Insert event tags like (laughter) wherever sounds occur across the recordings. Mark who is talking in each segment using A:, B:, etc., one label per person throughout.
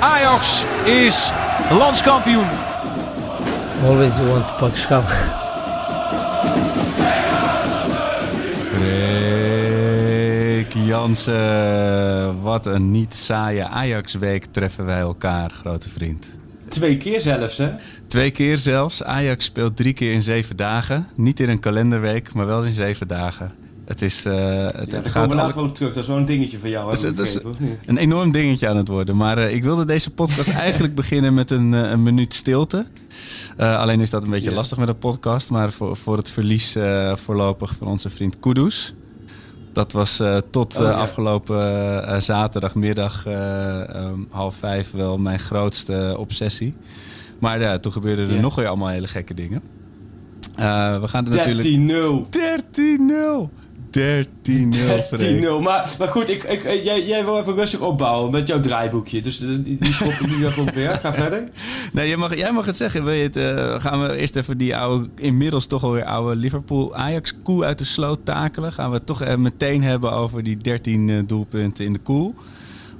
A: Ajax is landskampioen.
B: Always you want to pak schap.
C: Freek Jansen, wat een niet saaie Ajax-week treffen wij elkaar, grote vriend.
D: Twee keer zelfs, hè?
C: Twee keer zelfs. Ajax speelt drie keer in zeven dagen. Niet in een kalenderweek, maar wel in zeven dagen. Het is. Uh, het,
D: Ja,
C: het
D: daar
C: gaat
D: we later wel op terug. Dat is wel een dingetje van jou,
C: Dat is- is een enorm dingetje aan het worden. Maar eh, ik wilde deze podcast (laughs) eigenlijk beginnen met een, eh, een minuut stilte. Alleen is dat een beetje
D: Ja.
C: lastig met een podcast. Maar voor, voor het verlies voorlopig van onze vriend Kudus. Dat was tot
D: Oh, ja.
C: afgelopen zaterdagmiddag eh, ehm, half vijf wel mijn grootste obsessie. Maar ja, toen gebeurden er nog weer allemaal hele gekke dingen. We gaan het natuurlijk...
D: 13-0.
C: 13-0! 13-0, (laughs) Freek.
D: 10-0. Maar, maar goed, ik, ik, eh, jij, jij wil even rustig opbouwen met jouw draaiboekje. Dus die, die die schop ik nu even op weer. Ga verder. (laughs)
C: Nee, jij mag, jij mag het zeggen. Wil je het, eh, gaan we eerst even die oude, inmiddels toch alweer oude Liverpool-Ajax-koe uit de sloot takelen? Gaan we het toch eh, meteen hebben over die 13 eh, doelpunten in de koel?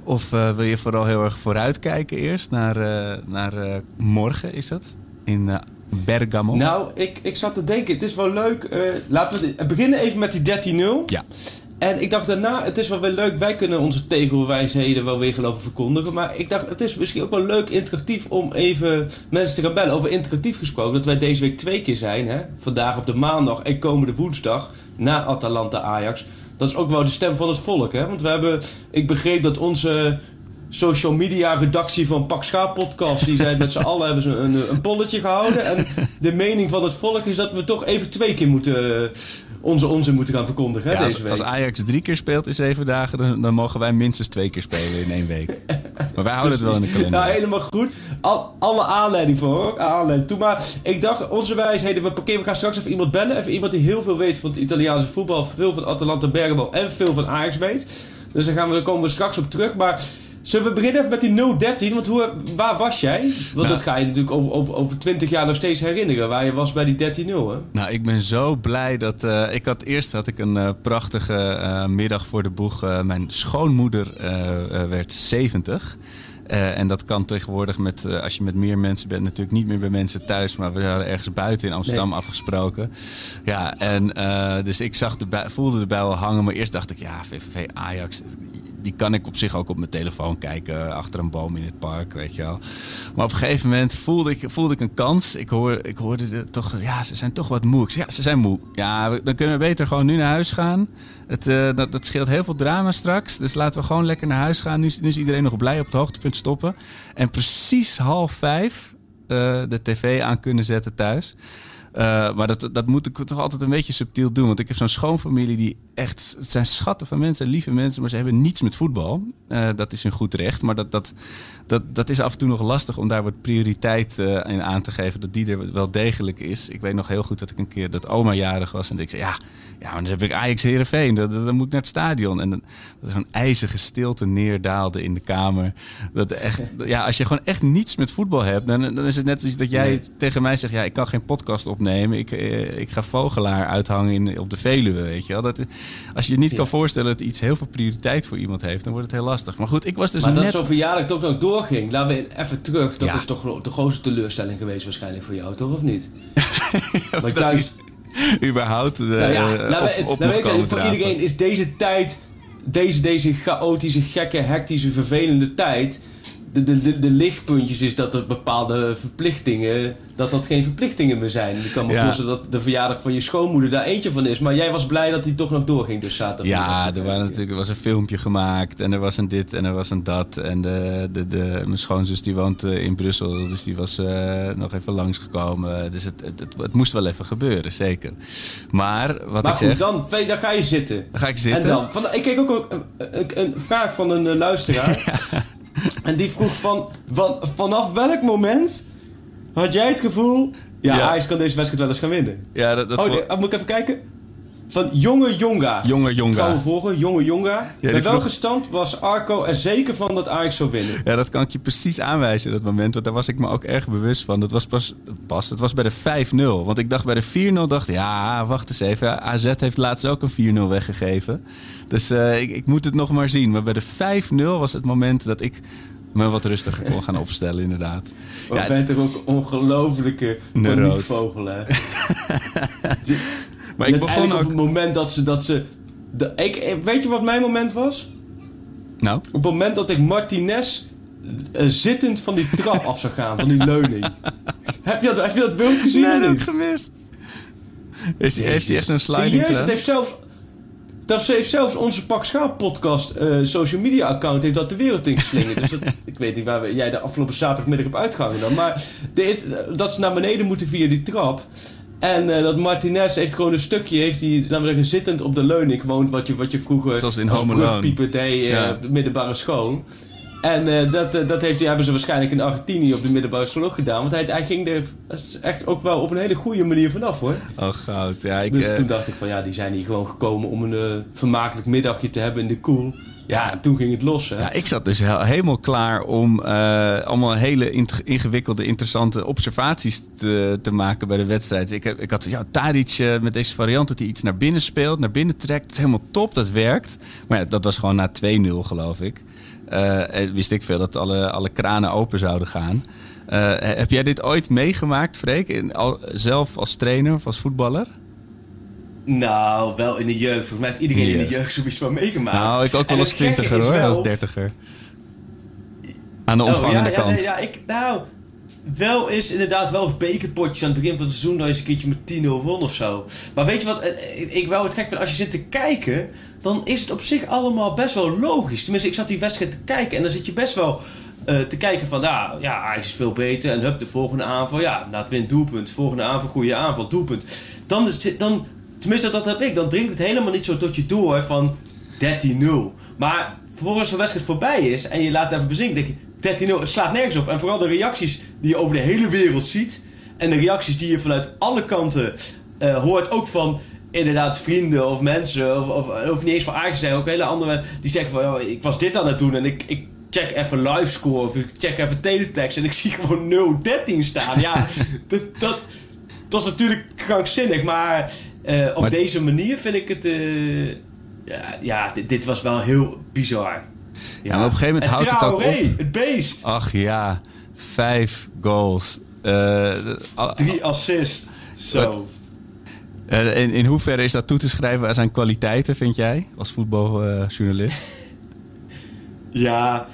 C: Of eh, wil je vooral heel erg vooruitkijken eerst naar, eh, naar eh, morgen, is dat? In eh, Bergamo?
D: Nou, ik, ik zat te denken, het is wel leuk. eh, laten we beginnen even met die 13-0.
C: Ja.
D: En ik dacht daarna, het is wel weer leuk. Wij kunnen onze tegelwijsheden wel weer gelopen verkondigen. Maar ik dacht, het is misschien ook wel leuk interactief om even mensen te gaan bellen. Over interactief gesproken, dat wij deze week twee keer zijn. Hè? Vandaag op de maandag en komende woensdag na Atalanta Ajax. Dat is ook wel de stem van het volk. Hè? Want we hebben, ik begreep dat onze social media redactie van Pak Schaap podcast. Die zei met z'n allen hebben ze een, een polletje gehouden. En de mening van het volk is dat we toch even twee keer moeten, onze onzin moeten gaan verkondigen. Hè, deze
C: als,
D: week.
C: als Ajax drie keer speelt in zeven dagen, dan, dan mogen wij minstens twee keer spelen in één week. Maar wij houden het wel in de kalender. (laughs)
D: Nou, helemaal goed. Al, alle aanleiding voor hoor. Aanleiding toe. Maar ik dacht, onze wijsheden, we parkeren. We gaan straks even iemand bellen. Even iemand die heel veel weet van het Italiaanse voetbal. Veel van Atalanta Bergamo en veel van Ajax weet. Dus daar, gaan we, daar komen we straks op terug. Maar zullen we beginnen even met die 013? Want hoe, waar was jij? Want
C: Nou.
D: dat ga je natuurlijk over, over, over 20 jaar nog steeds herinneren. Waar je was bij die 13-0 hè?
C: Nou, ik ben zo blij dat... eh, ik had eerst had ik een eh, prachtige eh, middag voor de boeg. Mijn schoonmoeder werd 70. Eh, en dat kan tegenwoordig met, als je met meer mensen bent, natuurlijk niet meer bij mensen thuis. Maar we hadden ergens buiten in Amsterdam afgesproken. Ja, en dus ik zag de voelde de bui al hangen. Maar eerst dacht ik, ja, VVV Ajax, die kan ik op zich ook op mijn telefoon kijken. Achter een boom in het park, weet je wel. Maar op een gegeven moment voelde ik, voelde ik een kans. Ik, hoor, ik hoorde de, toch, ja, ze zijn toch wat moe. Ik zei, ja, ze zijn moe. Ja, dan kunnen we beter gewoon nu naar huis gaan. Het, eh, dat, dat scheelt heel veel drama straks. Dus laten we gewoon lekker naar huis gaan. Nu, is- nu is iedereen nog blij op het hoogtepunt stoppen. En precies half vijf eh, de tv aan kunnen zetten thuis. Eh, maar dat, dat moet ik toch altijd een beetje subtiel doen. Want ik heb zo'n schoonfamilie die echt... Het zijn schatten van mensen, lieve mensen... maar ze hebben niets met voetbal. Eh, dat is hun goed recht. Maar dat, dat, dat, dat is af en toe nog lastig om daar wat prioriteit eh, in aan te geven. Dat die er wel degelijk is. Ik weet nog heel goed dat ik een keer dat oma jarig was. En dat ik zei, ja, ja maar dan heb ik Ajax Heerenveen. Dan, dan, dan moet ik naar het stadion. En dan, dat er zo'n ijzige stilte neerdaalde in de kamer. Dat echt, ja, als je gewoon echt niets met voetbal hebt... dan, dan is het net zoals dat jij
D: Nee.
C: tegen mij zegt... ja, ik kan geen podcast opnemen. Ik, eh, ik ga vogelaar uithangen in, op de Veluwe, weet je wel. Dat, als je je niet kan voorstellen dat iets heel veel prioriteit voor iemand heeft... dan wordt het heel lastig. Maar goed, ik was dus
D: maar dat
C: net...
D: zo'n verjaardag toch nog doorging. Laten we even terug. Dat
C: Ja.
D: is toch de grootste teleurstelling geweest waarschijnlijk voor jou, toch? Of niet? (laughs)
C: dat
D: Want juist...
C: überhaupt eh,
D: Nou ja,
C: op, op komen
D: voor iedereen is deze tijd, deze, deze chaotische, gekke, hectische, vervelende tijd. De, de, de, lichtpuntjes is dat er bepaalde verplichtingen, dat dat geen verplichtingen meer zijn. Ik kan me
C: Ja.
D: voorstellen dat de verjaardag van je schoonmoeder daar eentje van is. Maar jij was blij dat die toch nog doorging, dus zaterdag.
C: Ja, er, waren natuurlijk, er was een filmpje gemaakt en er was een dit en er was een dat. En de, de, de, mijn schoonzus die woont eh, in Brussel, dus die was eh, nog even langsgekomen. Dus het, het, het, het moest wel even gebeuren, zeker. Maar wat
D: Maar
C: ik
D: goed,
C: zeg,
D: dan, dan ga je zitten.
C: dan ga ik zitten.
D: En dan, van, ik kreeg ook een, een, een vraag van een eh, luisteraar. (laughs) (laughs) En die vroeg van, van vanaf welk moment had jij het gevoel... Ja,
C: Ja.
D: Ajax kan deze wedstrijd wel eens gaan winnen.
C: Ja, dat, dat
D: oh, nee, moet ik even kijken? Van Jonge Jonga.
C: Jonge Jonga.
D: Trouwe volger, Jonge Jonga. Bij welke stand was Arco er zeker van dat Ajax zou winnen?
C: Ja, dat kan ik je precies aanwijzen, dat moment. Want daar was ik me ook erg bewust van. Dat was pas, pas het was bij de 5-0. Want ik dacht bij de 4-0, dacht ja, wacht eens even. AZ heeft laatst ook een 4-0 weggegeven. Dus eh, ik, ik moet het nog maar zien. Maar bij de 5-0 was het moment dat ik me wat rustiger kon gaan opstellen, inderdaad.
D: Want
C: Ja,
D: ben toch ook een ongelofelijke
C: Neroot. (laughs) maar ik begon ook...
D: op het moment dat ze... Dat ze de, ik, weet je wat mijn moment was?
C: Nou,
D: Op het moment dat ik Martinez eh, zittend van die trap af zou gaan, van die leuning. (laughs) heb, je dat, heb je dat beeld gezien?
C: nee, dat heb
D: niet?
C: ik gemist. Is die, heeft hij echt een sliding
D: Serieus?
C: gedaan?
D: Dat heeft zelfs, dat heeft zelfs onze Pak Schaap podcast eh, social media account heeft dat de wereld ingeslingerd. dus dat, (laughs) ik weet niet waar we, jij de afgelopen zaterdagmiddag op uitgehangen dan. Maar is, dat ze naar beneden moeten via die trap. En eh, dat Martinez heeft gewoon een stukje, heeft hij, laten we zeggen, zittend op de leuning gewoond. Wat je, wat je vroeger
C: Zoals in
D: als
C: Home Alone.
D: brugpieper deed eh,
C: Ja.
D: de middelbare school. En eh, dat, dat heeft, hebben ze waarschijnlijk in Argentinië op de middelbare school ook gedaan. Want hij, hij ging er echt ook wel op een hele goede manier vanaf hoor.
C: Oh, goud. Ja, ik,
D: Dus toen dacht ik van ja, die zijn hier gewoon gekomen om een vermakelijk middagje te hebben in de koel. Ja, en toen ging het los. Hè?
C: Ja, ik zat dus he- helemaal klaar om eh, allemaal hele int- ingewikkelde, interessante observaties te, te maken bij de wedstrijd. Ik, heb, ik had ja, Tadic eh, met deze variant dat hij iets naar binnen speelt, naar binnen trekt. Het is helemaal top, dat werkt. Maar ja, dat was gewoon na 2-0 geloof ik. Eh, wist ik veel dat alle, alle kranen open zouden gaan. Eh, heb jij dit ooit meegemaakt, Freek? Al, zelf als trainer of als voetballer?
D: Nou, wel in de jeugd. Volgens mij heeft iedereen
C: In de
D: in de
C: jeugd.
D: zoiets van meegemaakt.
C: Nou, ik ook wel als twintiger
D: is
C: hoor, als dertiger. Aan de
D: Oh,
C: ontvangende
D: ja, ja,
C: kant.
D: ja, ik, nou, wel is inderdaad wel eens bekerpotjes aan het begin van het seizoen dat je eens een keertje met 10-0 won of zo. Maar weet je wat, eh, ik- ik wel het gek vind, als je zit te kijken, dan is het op zich allemaal best wel logisch. Tenminste, ik zat die wedstrijd te kijken en dan zit je best wel eh, te kijken van, nou, ja, Ajax is veel beter en hup, de volgende aanval, ja, na het win doelpunt, volgende aanval, goede aanval, doelpunt. Dan, dan, tenminste dat heb ik, dan dringt het helemaal niet zo tot je door van 13-0. Maar vervolgens zo'n wedstrijd voorbij is en je laat het even bezinken, denk je, 13-0, het slaat nergens op. En vooral de reacties die je over de hele wereld ziet en de reacties die je vanuit alle kanten eh, hoort, ook van inderdaad vrienden of mensen, of, of, of niet eens van te zijn, ook hele andere die zeggen van, oh, ik was dit aan het doen en ik, ik check even livescore of ik check even teletext en ik (laughs) zie gewoon 0-13 staan. Ja, (laughs) dat, dat, dat is natuurlijk krankzinnig, maar eh, op
C: Maar-
D: deze manier vind ik het, eh, ja, ja dit, dit was wel heel bizar.
C: Ja, maar op een gegeven moment
D: En
C: houdt het ook op.
D: het beest.
C: Ach ja, vijf goals. Eh,
D: Drie assist. Zo.
C: eh, in, in hoeverre is dat toe te schrijven aan zijn kwaliteiten, vind jij, als voetbaljournalist? (laughs)
D: Ja.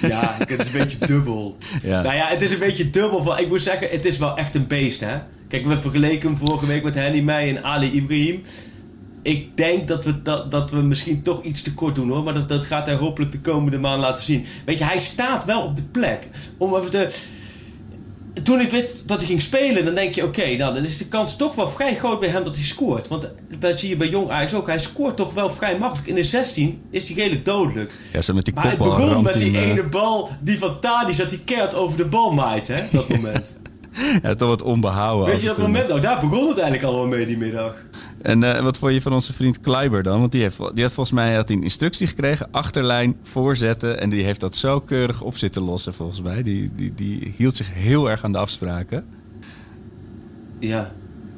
D: Ja, het is een beetje dubbel. (laughs)
C: Ja.
D: Nou ja, het is een beetje dubbel. Van, ik moet zeggen, het is wel echt een beest, hè. Kijk, we vergeleken hem vorige week met Henny Meij en Ali Ibrahim. Ik denk dat we, dat, dat we misschien toch iets te kort doen, hoor. Maar dat, dat gaat hij hopelijk de komende maand laten zien. Weet je, hij staat wel op de plek. Om even te... Toen ik wist dat hij ging spelen, dan denk je, oké, nou, dan is de kans toch wel vrij groot bij hem dat hij scoort. Want dat zie je bij Jong Ajax ook. Hij scoort toch wel vrij makkelijk. In de 16 is hij redelijk dodelijk.
C: Ja, zo met die
D: Maar
C: kopbal
D: begon met
C: hij
D: die
C: eh,
D: ene bal die van Tadic dat die keert over de bal maait, hè? Dat (laughs) moment. (laughs)
C: Ja, toch wat onbehouden.
D: Weet je dat moment nou? Daar begon het eigenlijk allemaal mee die middag.
C: En eh, wat vond je van onze vriend Kleiber dan? Want die, heeft, die had volgens mij had hij een instructie gekregen. Achterlijn, voorzetten. En die heeft dat zo keurig op zitten lossen volgens mij. Die, die, die hield zich heel erg aan de afspraken.
D: Ja.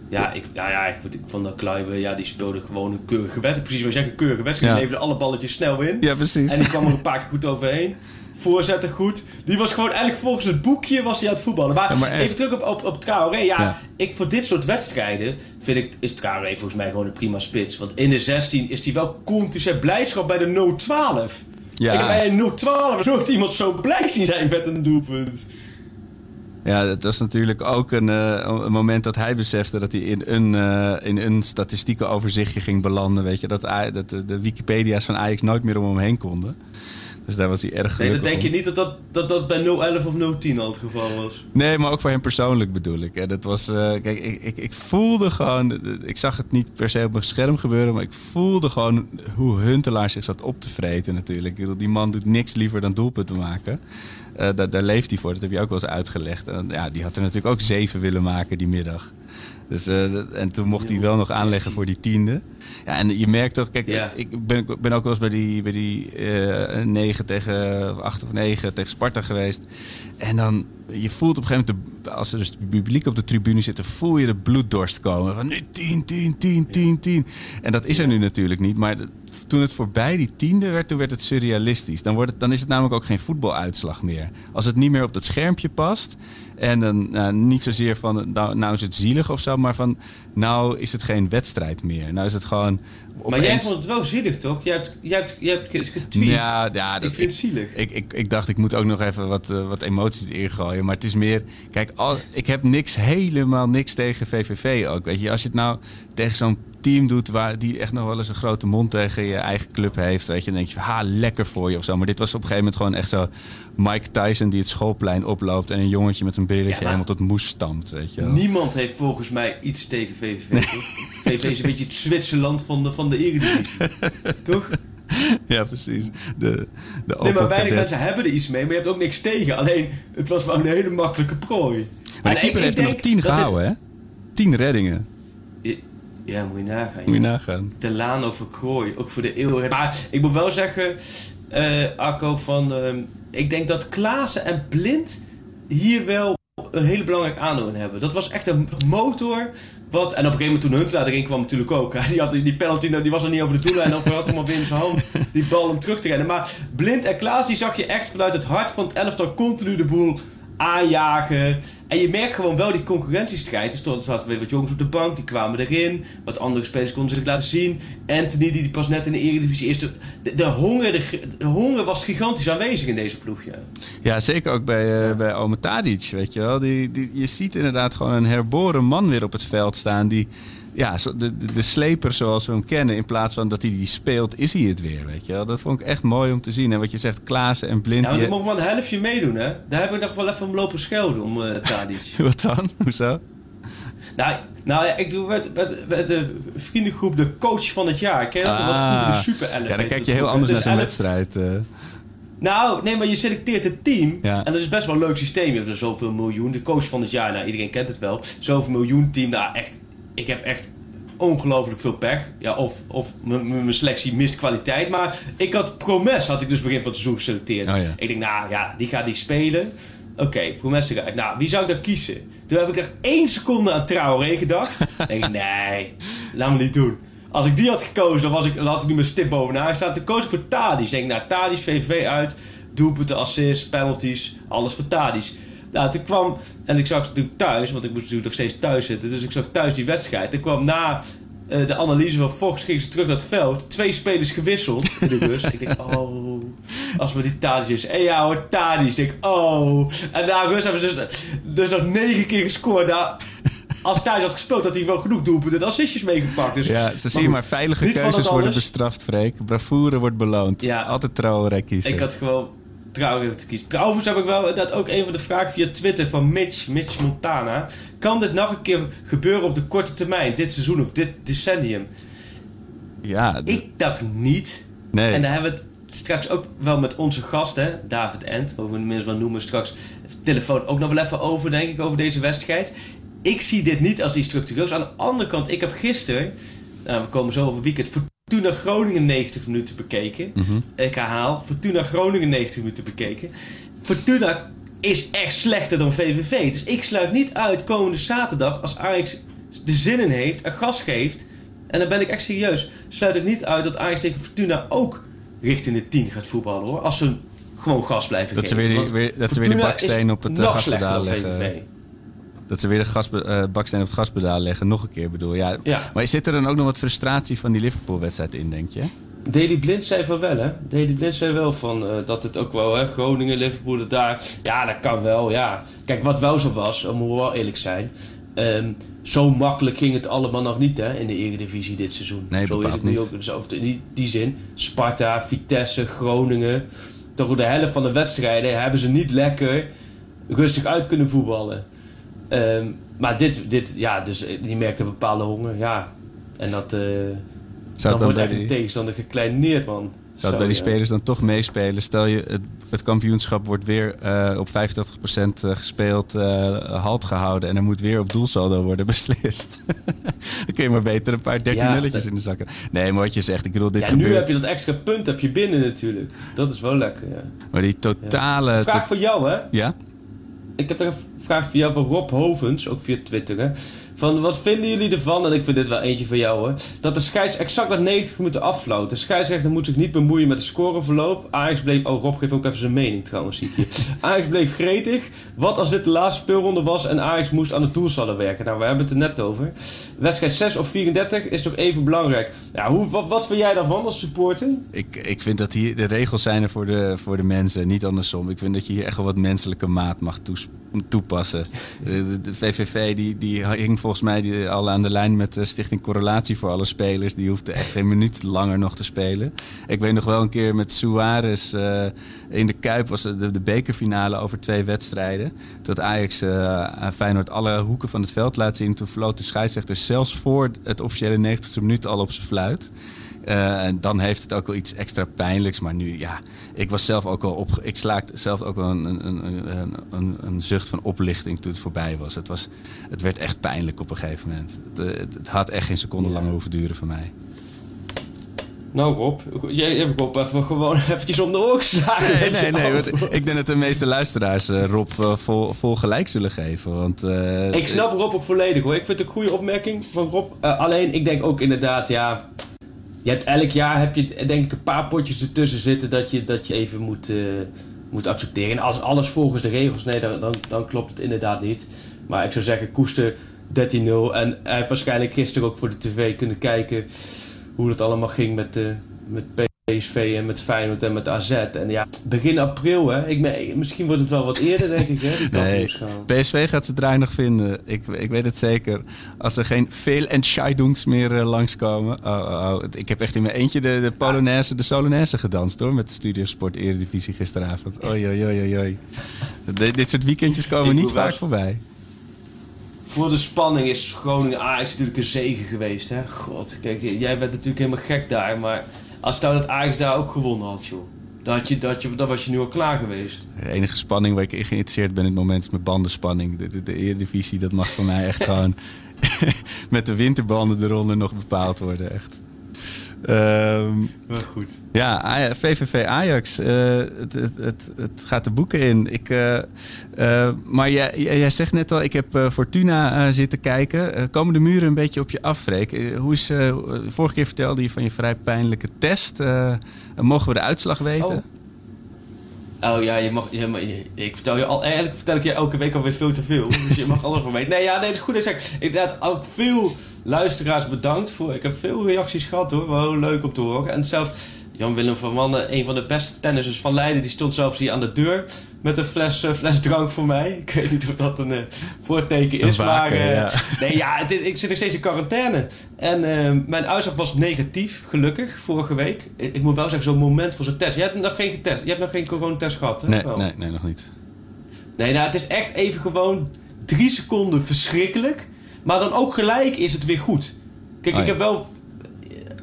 D: Ja, ik, ja, ja, ik, ik vond dat Kluiber, ja, die speelde gewoon een keurige wedstrijd. Precies wat een keurige wedstrijd.
C: Ja.
D: Die leverde alle balletjes snel in.
C: Ja, precies.
D: En die kwam er een paar keer goed overheen. Voorzetten goed. Die was gewoon eigenlijk volgens het boekje was hij aan het voetballen. Maar,
C: Ja, maar echt.
D: even terug op, op, op Traoré. Ja,
C: Ja.
D: ik voor dit soort wedstrijden vind ik, is Traoré volgens mij gewoon een prima spits. Want in de 16 is hij wel continu zijn blijdschap bij de 0-12.
C: Ja.
D: Ik heb bij een 0-12 (laughs) nooit iemand zo blij zien zijn met een doelpunt.
C: Ja, dat was natuurlijk ook een, eh, een moment dat hij besefte dat hij in een, eh, in een statistieke overzichtje ging belanden. Weet je, dat, Aj- dat de, de Wikipedia's van Ajax nooit meer om hem heen konden. Dus daar was hij erg
D: Nee, dan denk
C: om.
D: je niet dat dat, dat, dat bij 011 of 010 al het geval was.
C: Nee, maar ook voor hem persoonlijk bedoel ik. Hè. Dat was, eh, kijk, ik, ik, ik voelde gewoon... Ik zag het niet per se op mijn scherm gebeuren... maar ik voelde gewoon hoe Huntelaar zich zat op te vreten natuurlijk. Die man doet niks liever dan doelpunten maken. Eh, daar, daar leeft hij voor, dat heb je ook wel eens uitgelegd. En, ja, die had er natuurlijk ook zeven willen maken die middag. Dus, eh, en toen mocht hij wel nog aanleggen voor die tiende. Ja, en je merkt toch, kijk,
D: Ja.
C: ik ben, ben ook wel eens bij die, bij die eh 9 tegen, of 8 of 9 tegen Sparta geweest. En dan, je voelt op een gegeven moment, de- als er dus het publiek op de tribune zit, dan voel je de bloeddorst komen. Van nu 10, 10, 10, 10, 10. En dat is er nu natuurlijk niet, maar toen het voorbij die tiende werd, toen werd het surrealistisch. Dan, wordt het, dan is het namelijk ook geen voetbaluitslag meer. Als het niet meer op dat schermpje past. En dan nou, niet zozeer van, nou, nou is het zielig of zo, maar van, nou is het geen wedstrijd meer. Nou is het gewoon.
D: Maar jij vond het wel zielig, toch? Jij hebt, jij hebt, jij hebt getweet.
C: Ja, ja dat,
D: ik vind het zielig.
C: ik, ik, ik dacht, ik moet ook nog even wat, eh, wat emoties erin gooien. Maar het is meer... Kijk, al, ik heb niks, helemaal niks tegen VVV ook. Weet je, als je het nou tegen zo'n team doet... Waar, die echt nog wel eens een grote mond tegen je eigen club heeft... Weet je, dan denk je, ha, lekker voor je of zo. Maar dit was op een gegeven moment gewoon echt zo... Mike Tyson die het schoolplein oploopt... en een jongetje met een brilletje
D: Ja,
C: helemaal tot moes stampt, weet je wel.
D: Niemand heeft volgens mij iets tegen VVV? VVV is een beetje het Zwitserland van de, van de Eredivisie. (laughs) toch?
C: Ja, precies. De, de
D: Nee, maar weinig mensen hebben er iets mee, maar je hebt ook niks tegen. Alleen, het was wel een hele makkelijke prooi.
C: Maar
D: En
C: keeper heeft er nog tien
D: dat dit-
C: gehouden, hè? Tien reddingen.
D: Ja, moet je nagaan.
C: Moet je nagaan.
D: De Laan over Krooi, ook voor de eeuwigheid. Maar ik moet wel zeggen, eh Arco, van, ehm, ik denk dat Klaassen en Blind hier wel een hele belangrijke aandeel in hebben. Dat was echt een motor. Wat, en op een gegeven moment toen Huntelaar erin kwam natuurlijk ook. (laughs) hè. Die, had, die penalty nou, die was nog niet over de doellijn. Of hij had hem al weer in zijn hand. Die bal om terug te rennen. Maar Blind en Klaas die zag je echt vanuit het hart van het elftal continu de boel aanjagen. En je merkt gewoon wel die concurrentiestrijd. Dus er zaten weer wat jongens op de bank, die kwamen erin. Wat andere spelers konden zich laten zien. Anthony, die pas net in de Eredivisie is. De, de, de honger, de, de honger was gigantisch aanwezig in deze ploeg. Ja.
C: Ja, zeker ook bij, eh bij Ome Tadic, weet je wel. Die, die, je ziet inderdaad gewoon een herboren man weer op het veld staan. Die, ja, de, de, de sleper zoals we hem kennen. In plaats van dat hij die speelt, is hij het weer, weet je wel. Dat vond ik echt mooi om te zien. En wat je zegt, Klaassen en Blind.
D: Ja, maar
C: die-
D: mocht maar een helftje meedoen, hè? Daar heb ik nog wel even om lopen schelden, om Tadic. (laughs)
C: Wat dan? Hoezo?
D: nou, nou ja, ik doe met, met, met de vriendengroep de coach van het jaar. Ken je dat? Dat was
C: Ah.
D: vroeger de Super 11.
C: Ja, dan kijk je heel anders naar
D: Dus
C: zo'n
D: 11
C: wedstrijd. eh.
D: Nou, nee, maar je selecteert het team.
C: Ja.
D: En dat is best wel een leuk systeem. Je hebt er zoveel miljoen. De coach van het jaar, nou, iedereen kent het wel. Zoveel miljoen team. Nou, echt. Ik heb echt ongelooflijk veel pech. Ja, of, of mijn selectie mist kwaliteit. Maar ik had Promes, had ik dus begin van het seizoen geselecteerd.
C: Oh ja.
D: Ik denk, nou ja, die gaat die spelen. Oké, Promes eruit. Nou, wie zou ik dan kiezen? Toen heb ik er één seconde aan Traoré gedacht. (laughs) Denk ik, nee, laat me niet doen. Als ik die had gekozen, dan, was ik, dan had ik nu mijn stip bovenaan staan. Toen koos ik voor Tadic. Denk ik, nou, Tadic, VVV uit. Doelpunten, assists, penalties. Alles voor Tadic. Nou, toen kwam... En ik zag natuurlijk thuis, want ik moest natuurlijk nog steeds thuis zitten. Dus ik zag thuis die wedstrijd. Ik kwam na eh, de analyse van Fox, gingen ze terug naar het veld. Twee spelers gewisseld in de bus. ik denk, oh, als we die Tadic is. En ja hoor, Tadic. Ik denk, oh. En na rust hebben ze dus, dus nog negen keer gescoord. Nou, als Tadic had gespeeld, had hij wel genoeg doelpunten en assistjes meegepakt. Dus,
C: Ja, zo zie je
D: goed,
C: maar veilige keuzes worden bestraft, Freek. Bravoure wordt beloond.
D: Ja.
C: Altijd trouwe kiezen.
D: Ik had gewoon Traoré te kiezen. Trouwens heb ik wel inderdaad ook een van de vragen via Twitter van Mitch, Mitch Montana. Kan dit nog een keer gebeuren op de korte termijn, dit seizoen of dit decennium?
C: Ja,
D: Ik dacht niet.
C: nee.
D: En daar hebben we het straks ook wel met onze gast, hè, David Ent, mogen we hem minstens wel noemen straks, telefoon ook nog wel even over, denk ik, over deze wedstrijd. Ik zie dit niet als iets structureels. Aan de andere kant, ik heb gisteren, nou, we komen zo op het weekend, Fortuna Groningen 90 minuten bekeken.
C: Mhm.
D: Ik herhaal, Fortuna Groningen 90 minuten bekeken. Fortuna is echt slechter dan VVV. Dus ik sluit niet uit komende zaterdag, als Ajax de zin in heeft en gas geeft. En dan ben ik echt serieus. Sluit ik niet uit dat Ajax tegen Fortuna ook richting de 10 gaat voetballen hoor. Als ze gewoon gas blijven
C: Dat ze
D: geven.
C: weer die- weer- dat ze weer de baksteen op het, gaspedaal leggen.
D: VVV.
C: Dat ze weer de gas, eh, baksteen op het gaspedaal leggen. Nog een keer bedoel. Ja.
D: Ja.
C: Maar zit er dan ook nog wat frustratie van die Liverpool-wedstrijd in, denk je?
D: Daily Blind zei van wel, hè? Daily Blind zei wel van eh, dat het ook wel, hè? Groningen, Liverpool, daar. Ja, dat kan wel, ja. Kijk, wat wel zo was, dan moeten we wel eerlijk zijn. ehm, zo makkelijk ging het allemaal nog niet, hè? In de Eredivisie dit seizoen.
C: Nee,
D: zo
C: bepaald niet.
D: Ook, dus in die, die zin, Sparta, Vitesse, Groningen. toch de helft van de wedstrijden hebben ze niet lekker rustig uit kunnen voetballen. Ehm, maar dit, dit, ja, dus je merkt een bepaalde honger, ja. En dat, uh, dan, wordt echt een tegenstander gekleineerd, man.
C: Zou bij die spelers dan toch meespelen? Stel je, het, het kampioenschap wordt weer uh, op 85% gespeeld, uh, halt gehouden en er moet weer op doelsaldo worden (laughs) beslist. (laughs) dan kun je maar beter een paar 13 ja, nulletjes in de zakken. Nee, maar wat je zegt, ik bedoel, dit
D: ja,
C: gebeurt...
D: nu heb je dat extra punt heb je binnen natuurlijk. Dat is wel lekker, ja.
C: Maar die totale... Ja.
D: Vraag voor jou, hè?
C: Ja?
D: Ik heb er een vraag jou van Rob Hovens, ook via Twitter, hè? Van wat vinden jullie ervan, en ik vind dit wel eentje van jou hoor, dat de scheids exact na 90 minuten afvloot. De scheidsrechter moet zich niet bemoeien met de scoreverloop. Ajax bleef, oh Rob geeft ook even zijn mening trouwens, zie je. (laughs) Ajax bleef gretig. Wat als dit de laatste speelronde was en Ajax moest aan de doelsallen werken? Nou, we hebben het er net over. Wedstrijd 6 of 34 is toch even belangrijk. Ja, hoe, wat, wat vind jij daarvan als supporter?
C: Ik, ik vind dat hier, de regels zijn er voor de, voor de mensen, niet andersom. Ik vind dat je hier echt wel wat menselijke maat mag toepassen. (laughs) De, de, VVV die, die hing volgens mij die, al aan de lijn met de Stichting Correlatie voor alle spelers. Die hoefde echt geen minuut langer nog te spelen. Ik weet nog wel een keer met Suarez uh, in de Kuip was de, de bekerfinale over twee wedstrijden. Dat Ajax uh, Feyenoord alle hoeken van het veld laat zien. Toen floot de scheidsrechter zelfs voor het officiële 90ste minuut al op zijn fluit. Uh, en dan heeft het ook wel iets extra pijnlijks. Maar nu, ja, ik was zelf ook wel op. Ik slaakte zelf ook wel een, een, een, een, een zucht van oplichting toen het voorbij was. Het, was. het werd echt pijnlijk op een gegeven moment. Het, eh, het, het had echt geen seconde langer hoeven duren voor mij.
D: Nou Rob, jij hebt Rob even gewoon (laughs) eventjes om de oor geslagen.
C: Nee, nee, nee. Want ik denk dat de meeste luisteraars uh, Rob uh, vol, vol, gelijk zullen geven. Want, uh,
D: ik snap Rob ook volledig hoor. Ik vind het een goede opmerking van Rob. alleen ik denk ook inderdaad, ja je hebt elk jaar heb je denk ik een paar potjes ertussen zitten dat je, dat je even moet, uh, moet accepteren. En als alles volgens de regels, nee, dan, dan, dan klopt het inderdaad niet. Maar ik zou zeggen, koester 13-0. En hij heeft waarschijnlijk gisteren ook voor de tv kunnen kijken hoe het allemaal ging met, uh, met PSV en met Feyenoord en met AZ. En ja, begin april, hè. Ik, misschien wordt het wel wat eerder, denk ik, hè. (laughs)
C: nee, PSV gaat ze draai nog vinden. Ik, ik weet het zeker. Als er geen veel entscheidungs meer uh, langskomen. Oh, oh, oh, Ik heb echt in mijn eentje de, de Polonaise, de Solonaise gedanst, hoor. Met de Studiosport Eredivisie gisteravond. Oei, oei, oei, oei. dit soort weekendjes komen niet vaak voorbij
D: voor de spanning is Groningen Ajax natuurlijk een zegen geweest. Hè? God, kijk, jij bent natuurlijk helemaal gek daar. Maar als nou dat Ajax daar ook gewonnen had, joh. Dan, had je, dat je, dan was je nu al klaar geweest.
C: De enige spanning waar ik in geïnteresseerd ben in het moment is mijn bandenspanning. De, de, de Eredivisie, dat mag voor mij echt (laughs) gewoon (laughs) met de winterbanden eronder nog bepaald worden. Echt.
D: Um, goed.
C: Ja, VVV Ajax. Uh, het, het, het, het, gaat de boeken in. Ik, uh, uh, maar jij, jij zegt net al, ik heb Fortuna zitten kijken. komen de muren een beetje op je af, Freek? hoe is, vorige keer vertelde je van je vrij pijnlijke test. mogen we de uitslag weten?
D: Oh. Oh ja, je mag, je, ik vertel je al, eigenlijk vertel ik je elke week alweer veel te veel. Dus je mag (laughs) alles van weten. Nee, ja, nee, het is goed. Ik inderdaad, ook veel luisteraars bedankt voor. Ik heb veel reacties gehad hoor. Wel leuk om te horen. En zelf Jan-Willem van Mannen, een van de beste tennissers van Leiden, die stond zelfs hier aan de deur met een fles, uh, fles drank voor mij. Ik weet niet of dat een uh, voorteken is, maar... Uh, ja. Nee, ja, het is, ik zit nog steeds in quarantaine. En mijn uitslag was negatief, gelukkig, vorige week. Ik, moet wel zeggen, zo'n moment voor zo'n test. Je hebt nog geen getest, je hebt nog geen coronatest gehad, hè?
C: Nee, nee, nee, nog niet.
D: Nee, nou, het is echt even gewoon drie seconden verschrikkelijk. Maar dan ook gelijk is het weer goed. Kijk, ik oh heb wel.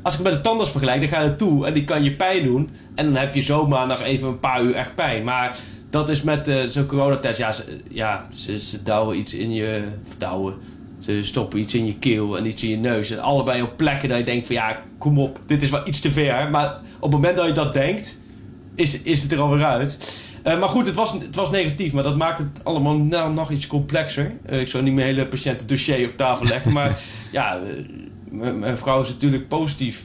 D: Als ik met de tandarts vergelijk, dan ga je toe en die kan je pijn doen. En dan heb je zomaar nog even een paar uur echt pijn. Maar dat is met uh, zo'n coronatest. Ja, ze, ja ze, ze douwen iets in je. Douwen. Ze stoppen iets in je keel en iets in je neus. En allebei op plekken dat je denkt van ja, kom op, dit is wel iets te ver. Maar op het moment dat je dat denkt, is, is het er alweer uit. Uh, maar goed, het was, het was negatief, maar dat maakt het allemaal nou, nog iets complexer. Uh, ik zou niet mijn hele patiëntendossier op tafel leggen, maar (laughs) ja, uh, mijn vrouw is natuurlijk positief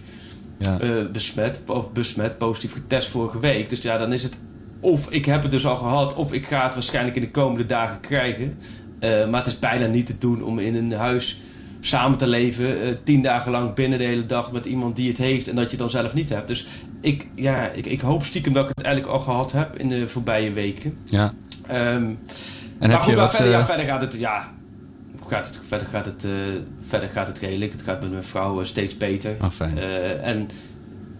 D: ja. besmet, of besmet, positief getest vorige week. Dus ja, dan is het of ik heb het dus al gehad, of ik ga het waarschijnlijk in de komende dagen krijgen. maar het is bijna niet te doen om in een huis samen te leven, uh, tien dagen lang binnen de hele dag met iemand die het heeft en dat je het dan zelf niet hebt. Dus ik, ja, ik, ik hoop stiekem dat ik het eigenlijk al gehad heb in de voorbije weken.
C: Ja.
D: Um, en heb goed, je wat, verder, ja, verder gaat het, ja, gaat het, verder, gaat het, uh, verder gaat het redelijk. Het gaat met mijn vrouw steeds beter.
C: Oh, fijn.
D: En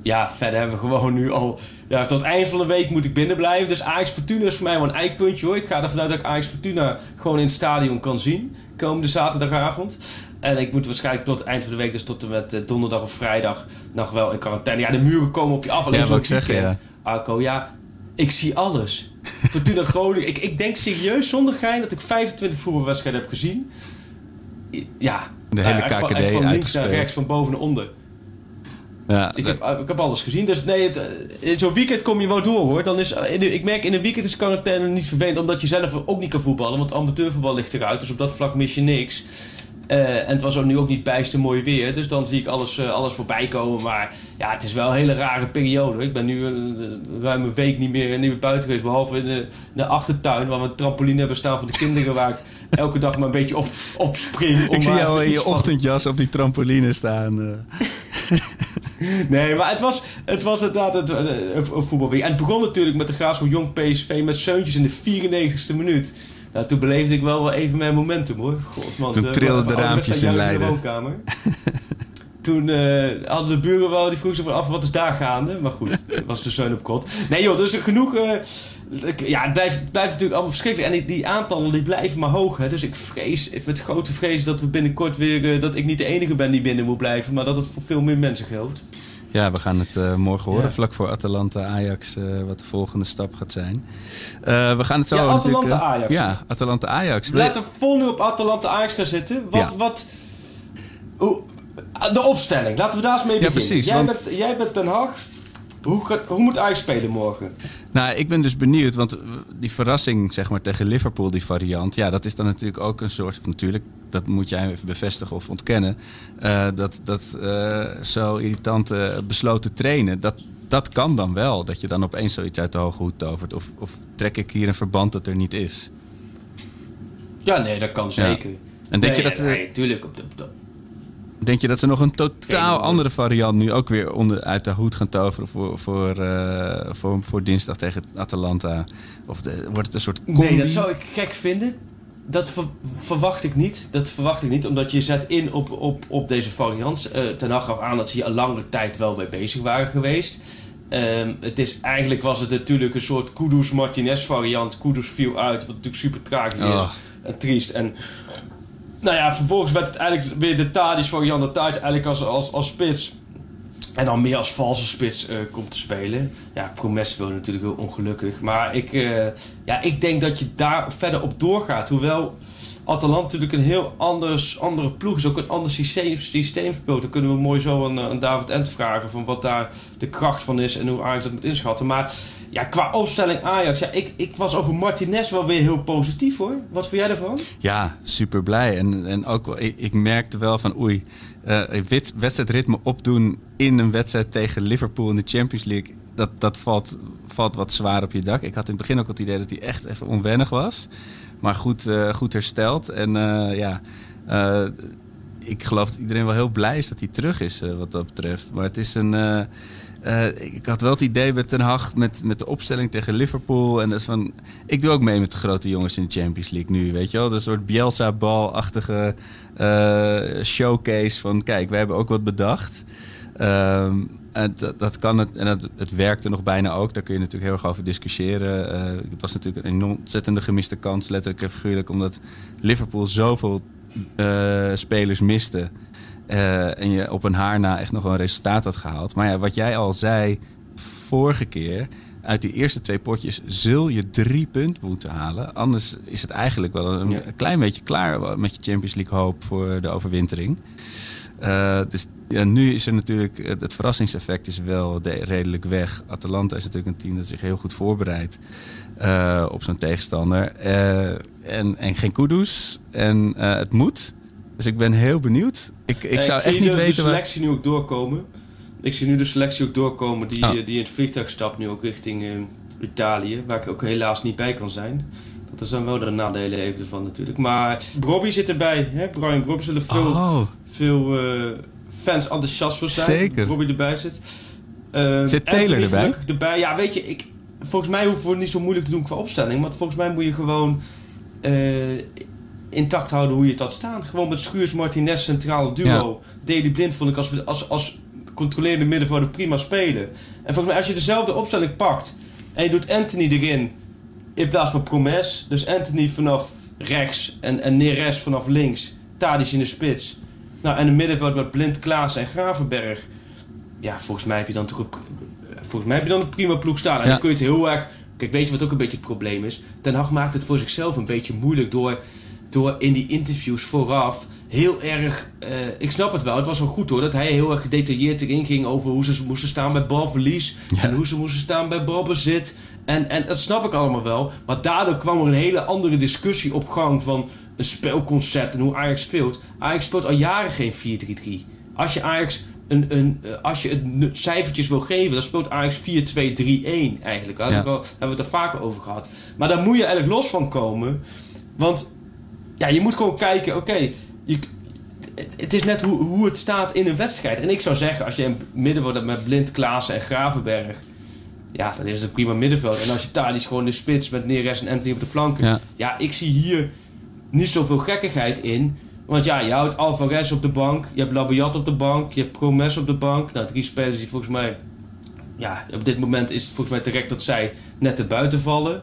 D: ja, verder hebben we gewoon nu al... Ja, tot het eind van de week moet ik binnen blijven. Dus Ajax Fortuna is voor mij wel een eikpuntje hoor. Ik ga ervan uit dat ik Ajax Fortuna gewoon in het stadion kan zien. Komende zaterdagavond. En ik moet waarschijnlijk tot het eind van de week, dus tot en met eh, donderdag of vrijdag, nog wel in quarantaine. Ja, de muren komen op je af. Alleen
C: Ja, wou ik zeggen,
D: Arco, ja, ik zie alles. (laughs) Fortuna Groningen. Ik, ik denk serieus zonder gein dat ik 25 voetbalwedstrijden heb gezien. Ja.
C: De hele
D: van-
C: KKD
D: echt van links naar rechts, van boven naar onder.
C: Ja,
D: Ik heb, ik heb alles gezien. Dus nee, het, eh, in zo'n weekend kom je wel door hoor. Dan is, de- ik merk in een weekend is quarantaine niet vervelend. Omdat je zelf ook niet kan voetballen. Want amateurvoetbal ligt eruit. Dus op dat vlak mis je niks. Eh, en het was ook nu ook niet bijster mooi weer. Dus dan zie ik alles, eh, alles voorbij komen. Maar ja, het is wel een hele rare periode. Ik ben nu een, ruim een week niet meer, niet meer buiten geweest. Behalve in de, in de achtertuin. Waar we een trampoline hebben staan voor de kinderen. Waar ik (laughs) elke dag maar een beetje op, op spring. om
C: ik zie jou in je ochtendjas op die trampoline staan. eh. (laughs)
D: Nee, maar het was, het was inderdaad een, een, een voetbalweek. En het begon natuurlijk met de Graafschap Jong PSV met Seuntjes in de 94ste minuut. Nou, toen beleefde ik wel wel even mijn momentum hoor. God, man,
C: Toen
D: eh,
C: trilden de raampjes in
D: de
C: Leiden.
D: woonkamer. (laughs) toen eh, hadden de buren wel, die vroegen zich van af, wat is daar gaande? Maar goed, (laughs) het was de Son of God. Nee joh, dus genoeg... eh, ja, het blijft, het blijft natuurlijk allemaal verschrikkelijk. En die, die aantallen die blijven maar hoog. Hè. Dus ik vrees, met grote vrees dat we binnenkort weer... dat ik niet de enige ben die binnen moet blijven. Maar dat het voor veel meer mensen geldt.
C: Ja, we gaan het eh, morgen horen,
D: Ja.
C: vlak voor Atalanta-Ajax, eh, wat de volgende stap gaat zijn. Eh, we gaan het zo
D: Ja, Atalanta-Ajax.
C: Ja, Atalanta-Ajax.
D: Laten we vol nu op Atalanta Ajax gaan zitten. Wat,
C: Ja.
D: wat... Hoe, de opstelling. Laten we daar eens mee
C: Ja,
D: beginnen.
C: precies,
D: Jij,
C: want-
D: bent, jij bent Den Haag. Hoe, hoe moet Ajax spelen morgen?
C: Nou, ik ben dus benieuwd, want die verrassing zeg maar, tegen Liverpool, die variant... ja, dat is dan natuurlijk ook een soort... of natuurlijk, dat moet jij even bevestigen of ontkennen... eh, dat, dat eh, zo irritante besloten trainen... Dat, dat kan dan wel, dat je dan opeens zoiets uit de hoge hoed tovert. Of, of trek ik hier een verband dat er niet is?
D: Ja, nee, dat kan zeker.
C: En denk,
D: nee,
C: je dat, eh,
D: Nee, tuurlijk. Op de, op de-
C: denk je dat ze nog een totaal andere variant nu ook weer onder, uit de hoed gaan toveren... voor, voor, eh, voor, voor dinsdag tegen Atalanta? Of de, wordt het een soort
D: nee, dat zou ik gek vinden. Dat ver- verwacht ik niet. Dat verwacht ik niet, omdat je zet in op, op, op deze variant. Eh ten Hag gaf aan dat ze hier al langere tijd wel mee bezig waren geweest. Ehm, het is, eigenlijk was het natuurlijk een soort Kudus-Martinez variant. Kudus viel uit, wat natuurlijk super tragisch
C: Oh.
D: is. En triest. En nou ja, vervolgens werd het eigenlijk weer de Tadic variant. Dat Tadic eigenlijk als, als, als spits... En dan meer als valse spits eh, komt te spelen. Ja, Promes speelde natuurlijk heel ongelukkig. Maar ik, eh, ja, ik denk dat je daar verder op doorgaat. Hoewel Atalanta natuurlijk een heel anders, andere ploeg is. Ook een ander systeem, systeem speelt. Dan kunnen we mooi zo aan, eh, aan David Ent vragen. Van wat daar de kracht van is. En hoe Ajax dat moet inschatten. Maar ja, qua opstelling Ajax. Ja, ik, ik was over Martinez wel weer heel positief hoor. Wat vind jij ervan?
C: Ja, super blij. En, en ook, ik, ik merkte wel van oei, wit- wedstrijdritme opdoen in een wedstrijd tegen Liverpool in de Champions League, dat, dat valt, valt wat zwaar op je dak. Ik had in het begin ook het idee dat hij echt even onwennig was. Maar goed, eh, goed hersteld. En eh, ja, ik geloof dat iedereen wel heel blij is dat hij terug is wat dat betreft. Maar het is een... eh, ik had wel het idee met Ten Hag, met, met de opstelling tegen Liverpool. En dat van, ik doe ook mee met de grote jongens in de Champions League nu, weet je wel. Dat een soort Bielsa-bal-achtige eh, showcase van, kijk, wij hebben ook wat bedacht. Ehm, en dat, dat kan het, en het, werkte nog bijna ook. Daar kun je natuurlijk heel erg over discussiëren. Eh, het was natuurlijk een ontzettende gemiste kans, letterlijk en figuurlijk, omdat Liverpool zoveel spelers miste. Eh, en je op een haar na echt nog een resultaat had gehaald. Maar ja, wat jij al zei vorige keer. Uit die eerste twee potjes zul je drie punten moeten halen. Anders is het eigenlijk wel een,
D: Ja.
C: klein beetje klaar met je Champions League hoop voor de overwintering. Eh, dus ja, nu is er natuurlijk het, verrassingseffect is wel de- redelijk weg. Atalanta is natuurlijk een team dat zich heel goed voorbereidt eh, op zo'n tegenstander. En, en geen kudos. En het moet. Dus ik ben heel benieuwd. Ik, ik
D: Eh,
C: zou
D: zie
C: echt niet
D: de,
C: weten
D: de
C: waar...
D: selectie nu ook doorkomen. Ik zie nu de selectie ook doorkomen die,
C: Ah.
D: eh, die in het vliegtuig stapt nu ook richting eh, Italië. Waar ik ook helaas niet bij kan zijn. Dat zijn wel de nadelen even ervan natuurlijk. Maar Robbie zit erbij. Hè? Brian Robbie zullen veel,
C: Oh,
D: veel fans enthousiast voor zijn.
C: Zeker.
D: Robbie erbij zit. Eh,
C: Zit Taylor erbij?
D: Ja, weet je, ik, volgens mij hoeven we het niet zo moeilijk te doen qua opstelling. Maar volgens mij moet je gewoon intact houden hoe je het had staan. Gewoon met Schuurs Martinez centrale duo. Daily Blind vond ik als, als, als gecontroleerde middenvelder prima spelen. En volgens mij, als je dezelfde opstelling pakt en je doet Anthony erin in plaats van Promes, dus Anthony vanaf rechts en, en Neres vanaf links, Tadic in de spits. Nou, en een middenveld met Blind, Klaas en Gravenberg. Ja, volgens mij heb je dan toch een, volgens mij heb je dan een prima ploeg staan. En
C: Ja.
D: dan kun je het heel erg... Kijk, weet je wat ook een beetje het probleem is? Ten Hag maakt het voor zichzelf een beetje moeilijk door, door in die interviews vooraf heel erg... eh, ik snap het wel, het was wel goed hoor, dat hij heel erg gedetailleerd erin ging over hoe ze moesten staan bij balverlies.
C: Ja.
D: En hoe ze moesten staan bij balbezit. En, en dat snap ik allemaal wel. Maar daardoor kwam er een hele andere discussie op gang van een speelconcept en hoe Ajax speelt. Ajax speelt al jaren geen 4-3-3. Als je Ajax een, een, eh, als je het cijfertjes wil geven, dan speelt Ajax 4-2-3-1 eigenlijk. Daar
C: Ja.
D: hebben we het er vaker over gehad. Maar daar moet je eigenlijk los van komen. Want ja, je moet gewoon kijken, oké, je- het, is net hoe, hoe het staat in een wedstrijd. En ik zou zeggen, als je een middenveld met Blind, Klaassen en Gravenberg... Ja, dan is het een prima middenveld. En als je Tadic gewoon in de spits met Neres en Anthony op de flanken...
C: Ja.
D: Ja, ik zie hier niet zoveel gekkigheid in. Want ja, je houdt Alvarez op de bank. Je hebt Labiat op de bank. Je hebt Promes op de bank. Nou, drie spelers die volgens mij... Ja, op dit moment is het volgens mij terecht dat zij net te buiten vallen.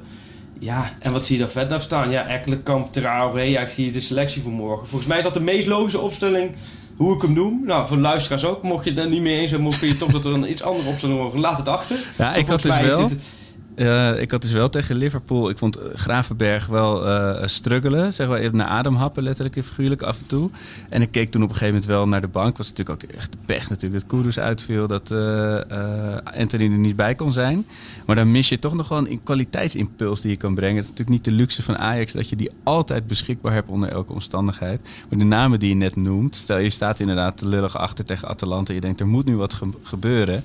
D: Ja, en wat zie je dan verder nog staan? Ja, Ekkelenkamp, Traoré. Ja, ik zie de selectie voor morgen. Volgens mij is dat de meest logische opstelling hoe ik hem noem. Nou, voor de luisteraars ook. Mocht je het er niet mee eens zijn, mocht je toch dat er een iets andere opstelling wordt. Laat het achter.
C: Ja, ik had dus wel...
D: dit
C: Eh, ik had dus wel tegen Liverpool. Ik vond eh, Gravenberg wel eh struggelen. Zeg maar even naar adem happen, letterlijk en figuurlijk af en toe. En ik keek toen op een gegeven moment wel naar de bank. Was natuurlijk ook echt de pech natuurlijk dat Kudus uitviel. Dat eh, Anthony er niet bij kon zijn. Maar dan mis je toch nog wel een kwaliteitsimpuls die je kan brengen. Het is natuurlijk niet de luxe van Ajax dat je die altijd beschikbaar hebt onder elke omstandigheid. Maar de namen die je net noemt. Stel je staat inderdaad lullig achter tegen Atalanta. Je denkt er moet nu wat ge- gebeuren.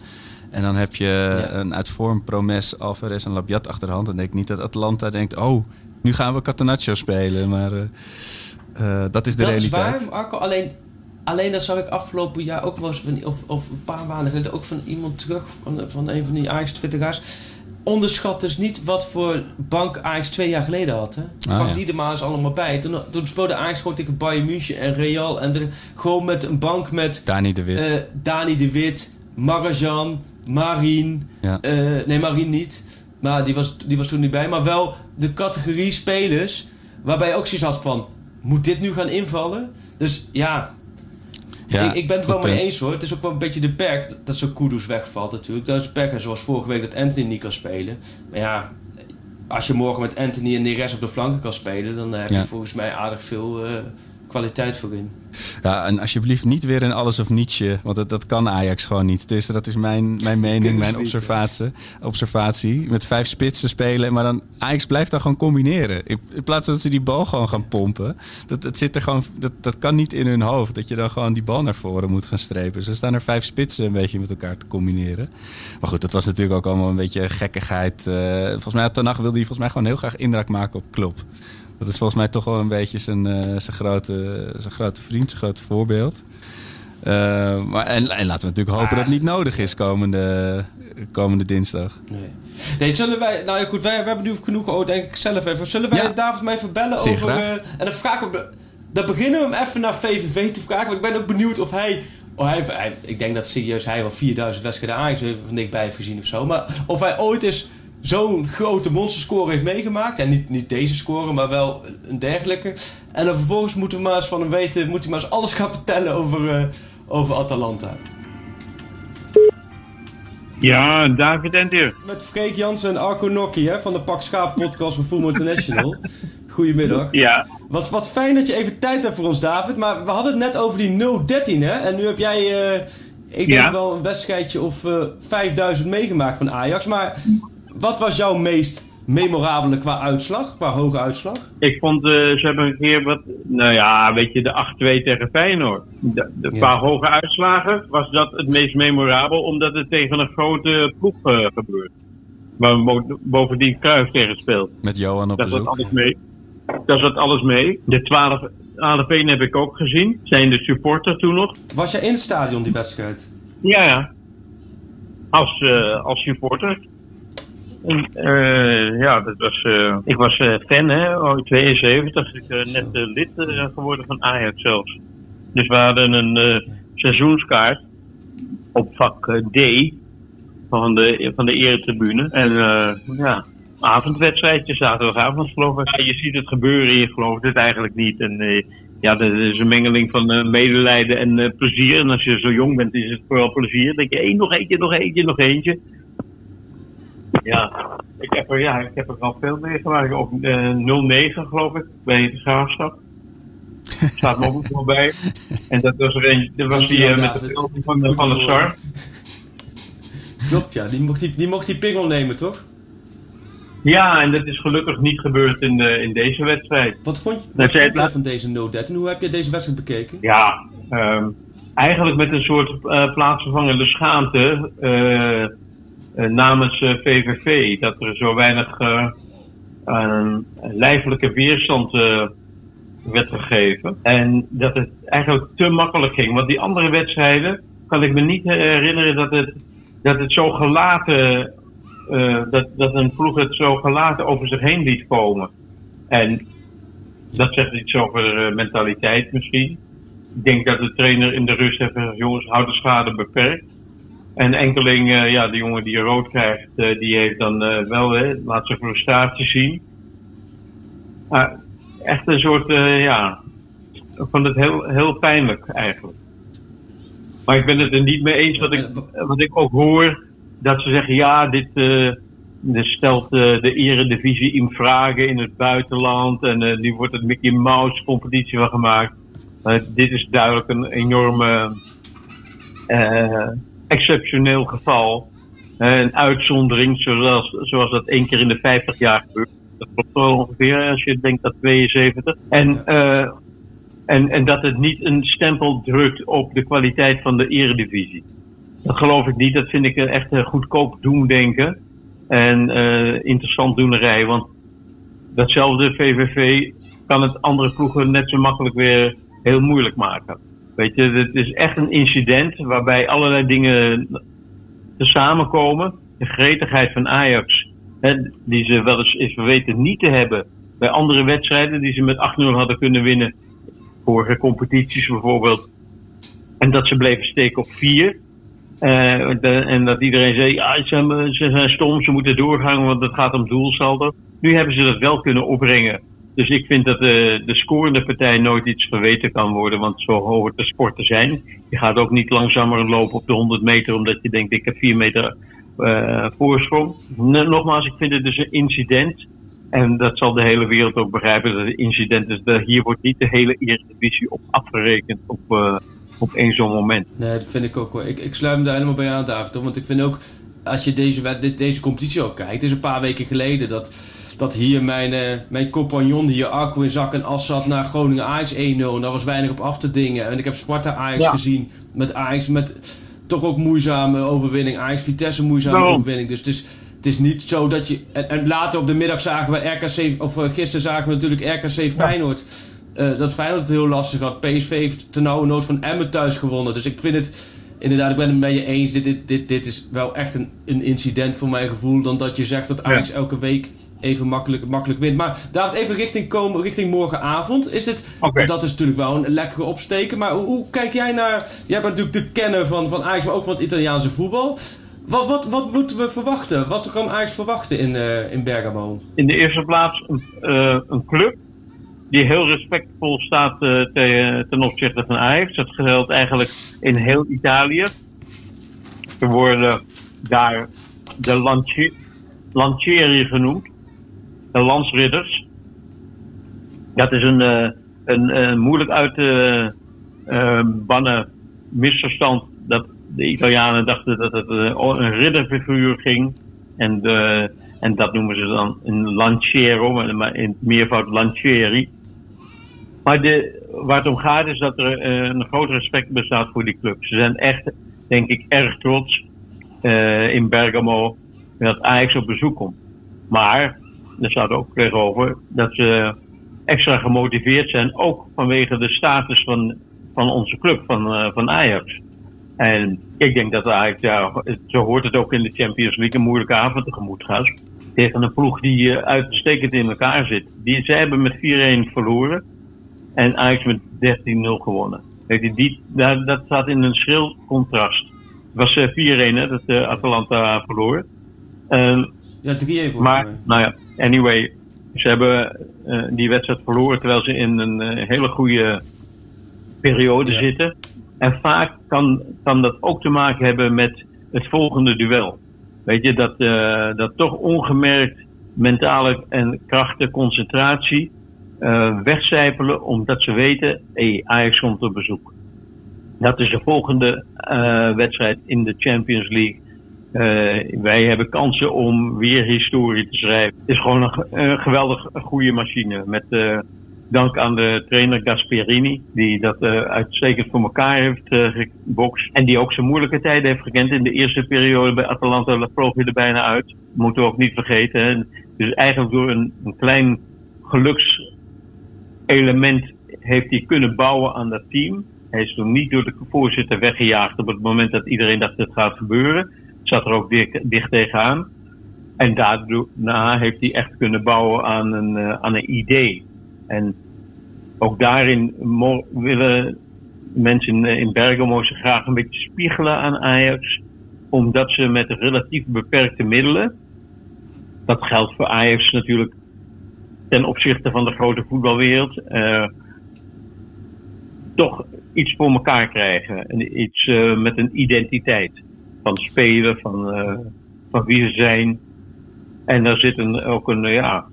C: En dan heb je
D: Ja.
C: een uit vorm Promes, Alvarez en Labiat achter de hand. Dan denk niet dat Atlanta denkt, oh, nu gaan we Catenaccio spelen. Maar eh, eh, dat is de
D: dat
C: realiteit.
D: is waar, Marco. Alleen, alleen dat zag ik afgelopen jaar ook wel eens, of, of een paar maanden geleden, ook van iemand terug, van, van een van die Ajax twitteraars. Onderschat dus niet wat voor bank Ajax twee jaar geleden had. Hè?
C: Ah,
D: Pak
C: ja.
D: die er maar eens allemaal bij. Toen, toen speelde Ajax gewoon tegen Bayern München en Real. En de- gewoon met een bank met
C: Dani de Wit.
D: eh, Dani de Wit, Marajan, Marien.
C: ja.
D: Eh, nee, Marien niet. Maar die was, die was toen niet bij. Maar wel de categorie spelers. Waarbij je ook zoiets had van... Moet dit nu gaan invallen? Dus ja,
C: ja,
D: ik, ik ben het wel mee eens hoor. Het is ook wel een beetje de perk dat, dat zo'n Kudus wegvalt natuurlijk. Dat is perk. En zoals vorige week dat Anthony niet kan spelen. Maar ja, als je morgen met Anthony en Neres op de flanken kan spelen... dan heb je
C: Ja.
D: volgens mij aardig veel eh, kwaliteit voor in.
C: Ja, en alsjeblieft niet weer een alles of nietsje. Want dat, dat kan Ajax gewoon niet. Dus dat is mijn, mijn mening, mijn
D: ze
C: observatie, observatie. Met vijf spitsen spelen. Maar dan Ajax blijft dan gewoon combineren. In, in plaats dat ze die bal gewoon gaan pompen. Dat, dat, zit er gewoon, dat, dat kan niet in hun hoofd. Dat je dan gewoon die bal naar voren moet gaan strepen. Dus er staan er vijf spitsen een beetje met elkaar te combineren. Maar goed, dat was natuurlijk ook allemaal een beetje gekkigheid. Eh, volgens mij Hag wilde hij volgens mij gewoon heel graag indraak maken op Klopp. Dat is volgens mij toch wel een beetje zijn, eh, zijn, grote, zijn grote vriend, zijn grote voorbeeld. Eh, maar, en, en laten we natuurlijk hopen
D: Ah,
C: dat het niet nodig is komende, komende dinsdag.
D: Nee. Nee, zullen wij... Nou ja, goed, wij, wij hebben nu genoeg oh, denk ik zelf even. Zullen wij
C: Ja.
D: David mij even bellen
C: Zeer
D: over... eh, en dan vragen we... Dan beginnen we hem even naar VVV te vragen. Want ik ben ook benieuwd of hij... Oh, hij, hij- ik denk dat serieus hij wel 4000 wedstrijden Ajax heeft van dichtbij heeft gezien of zo. Maar of hij ooit eens zo'n grote monsterscore heeft meegemaakt. En niet, niet deze score, maar wel een dergelijke. En dan vervolgens moeten we maar eens van hem weten... Moet hij maar eens alles gaan (laughs) vertellen over, eh, over Atalanta.
E: Ja, David Entier.
D: Met Freek Jansen en Arco Nokkie hè, van de Pak Schaap podcast van Voetbal International. (laughs) Goedemiddag.
E: Ja,
D: Wat, wat fijn dat je even tijd hebt voor ons, David. Maar we hadden het net over die 013, hè? En nu heb jij, eh, ik denk
E: Ja.
D: wel een wedstrijdje of eh 5000 meegemaakt van Ajax. Maar wat was jouw meest memorabele qua uitslag, qua hoge uitslag?
E: ik vond eh, ze hebben een keer wat, nou ja, weet je, de 8-2 tegen Feyenoord. De, de
D: Ja.
E: paar hoge uitslagen was dat het meest memorabel, omdat het tegen een grote ploeg eh, gebeurt. Waar bovendien Cruijff tegen speelt.
C: Met Johan op
E: Daar zat
C: bezoek.
E: alles mee. Daar zat alles mee. De 12 ALP heb ik ook gezien. Zijn de supporter toen nog?
D: Was jij in het stadion, die wedstrijd?
E: Ja, ja. Als, eh, als supporter. Eh, ja, dat was, eh, ik was eh, fan, hè, oh, 72. Ik ben net lid geworden van Ajax zelfs. Dus we hadden een seizoenskaart. op vak D van de, van de eretribune. En ja, avondwedstrijdje, zaterdagavond geloof ik. Je ziet het gebeuren en je gelooft het eigenlijk niet. En ja, dat is een mengeling van medelijden en plezier. En als je zo jong bent, is het vooral plezier. Dan denk je, hey, nog eentje, nog eentje, nog eentje. Ja, ik heb er, ja, ik heb er al veel meegemaakt. Ook 09 geloof ik, bij de Graafschap. (laughs) Staat me ook nog bij. En dat was er een, dat was die met de film van, van de Star.
D: Klopt, ja. Die mocht die, die mocht die pingel nemen, toch?
E: Ja, en dat is gelukkig niet gebeurd in, de, in deze wedstrijd.
D: Wat vond je, wat vond je van deze no-dead en hoe heb je deze wedstrijd bekeken?
E: Ja, um, eigenlijk met een soort uh, plaatsvervangende schaamte uh, uh, namens VVV. Dat er zo weinig lijfelijke weerstand werd gegeven. En dat het eigenlijk te makkelijk ging. Want die andere wedstrijden kan ik me niet herinneren dat het dat het zo gelaten, uh, dat, dat een ploeg het zo gelaten over zich heen liet komen. En dat zegt iets over mentaliteit misschien. Ik denk dat de trainer in de rust heeft gezegd, jongens, houd de schade beperkt. En enkeling, uh, ja, de jongen die rood krijgt, die heeft dan wel, hè, laat zijn frustratie zien. Maar echt een soort, ja, ik vond het heel, heel pijnlijk eigenlijk. Maar ik ben het er niet mee eens wat ik, wat ik ook hoor. Dat ze zeggen, ja, dit, uh, dit stelt uh, de eredivisie in vragen in het buitenland. En uh, nu wordt het Mickey Mouse competitie van gemaakt. dit is duidelijk een enorme exceptioneel geval. een uitzondering, zoals, zoals dat één keer in de 50 jaar gebeurt. Dat klopt wel ongeveer, als je denkt dat 72. En en, en dat het niet een stempel drukt op de kwaliteit van de eredivisie. Dat geloof ik niet. Dat vind ik echt een goedkoop doemdenken. En uh, interessant doenerij. Want datzelfde VVV kan het andere ploegen net zo makkelijk weer heel moeilijk maken. Weet je, het is echt een incident waarbij allerlei dingen samenkomen. De gretigheid van Ajax, die ze wel eens is weten niet te hebben bij andere wedstrijden die ze met 8-0 hadden kunnen winnen vorige competities bijvoorbeeld. En dat ze bleven steken op vier. Uh, de, en dat iedereen zei, ja, ze, ze, zijn stom, ze moeten doorgaan, want het gaat om doelsaldo. Nu hebben ze dat wel kunnen opbrengen. Dus ik vind dat de, de scorende partij nooit iets verweten kan worden, want zo hoort de sport te zijn. Je gaat ook niet langzamer lopen op de 100 meter, omdat je denkt, ik heb 4 meter uh, voorsprong. Nogmaals, ik vind het dus een incident. En dat zal de hele wereld ook begrijpen dat het incident is. Hier wordt niet de hele Eredivisie op afgerekend op, uh, op één zo'n moment.
D: Nee, dat vind ik ook wel. Ik, ik sluit me daar helemaal bij aan, David. Want ik vind ook, als je deze, deze competitie ook kijkt, het is een paar weken geleden dat, dat hier mijn, uh, mijn compagnon hier, Arco in zak en as zat naar Groningen Ajax 1-0. En daar was weinig op af te dingen. En ik heb Sparta Ajax ja. gezien met Ajax met toch ook moeizame overwinning. Ajax Vitesse moeizame overwinning. Dus het is het is niet zo dat je. En, en, later op de middag zagen we RKC. Of uh, gisteren zagen we natuurlijk RKC Feyenoord. Uh, dat Feyenoord het heel lastig had. PSV heeft ten nauwe nood van Emmen thuis gewonnen. Dus ik vind het. Inderdaad, ik ben het met je eens. Dit, dit, dit, dit is wel echt een, een incident voor mijn gevoel. Dan dat je zegt dat Ajax ja. elke week even makkelijk, makkelijk wint. Maar David, even richting, komen, richting morgenavond. Is dit, okay. Dat is natuurlijk wel een lekkere opsteken. Maar hoe, hoe, kijk jij naar... Jij bent natuurlijk de kenner van, van Ajax, maar ook van het Italiaanse voetbal. Wat, wat, wat moeten we verwachten? Wat kan Ajax verwachten in, uh, in Bergamo?
E: In de eerste plaats een, uh, een club die heel respectvol staat uh, ten, ten opzichte van Ajax. Dat geldt eigenlijk in heel Italië. Er worden daar de Lanci Lancieri genoemd, de Lansridders. Dat is een, een, een moeilijk uit te bannen misverstand dat de Italianen dachten dat het eh, een ridderfiguur ging. En, en dat noemen ze dan een lanciero, in het meervoud lancieri. Maar de, waar het om gaat is dat er een groot respect bestaat voor die club. Ze zijn echt, denk ik, erg trots in Bergamo dat Ajax op bezoek komt. Maar, er staat ook tegenover, dat ze extra gemotiveerd zijn, ook vanwege de status van, van onze club, van, uh, van Ajax. En ik denk dat eigenlijk, ja, zo hoort het ook in de Champions League, een moeilijke avond tegemoet gaat. Tegen een ploeg die uh, uitstekend in elkaar zit. Die, zij hebben met 4-1 verloren. En Ajax met 13-0 gewonnen. Weet je, die, dat, dat staat in een schril contrast. was 4-1 hè, dat Atalanta verloor. Ehm,
D: ja, 3-1
E: Maar, nou ja, anyway. Ze hebben die wedstrijd verloren terwijl ze in een hele goede periode zitten. En vaak kan, kan dat ook te maken hebben met het volgende duel. Weet je, dat, dat toch ongemerkt mentale en krachten, concentratie wegcijpelen omdat ze weten, hey, Ajax komt op bezoek. Dat is de volgende wedstrijd in de Champions League. Uh, wij hebben kansen om weer historie te schrijven. Het is gewoon een, geweldig goede machine. Met dank aan de trainer Gasperini, die dat uitstekend voor elkaar heeft gebokst. En die ook zijn moeilijke tijden heeft gekend. In de eerste periode bij Atalanta vloog hij er bijna uit. Moeten we ook niet vergeten. Dus eigenlijk door een, een klein gelukselement heeft hij kunnen bouwen aan dat team. Hij is toen niet door de voorzitter weggejaagd op het moment dat iedereen dacht dat het gaat gebeuren. Zat er ook dicht, tegenaan. En daarna heeft hij echt kunnen bouwen aan een, uh, aan een idee. En ook daarin willen mensen in Bergamo zich graag een beetje spiegelen aan Ajax. Omdat ze met relatief beperkte middelen dat geldt voor Ajax natuurlijk ten opzichte van de grote voetbalwereld. Uh, toch iets voor elkaar krijgen. En iets met een identiteit. Van spelen, van, uh, van wie ze zijn. En daar zit een, ook een, ja,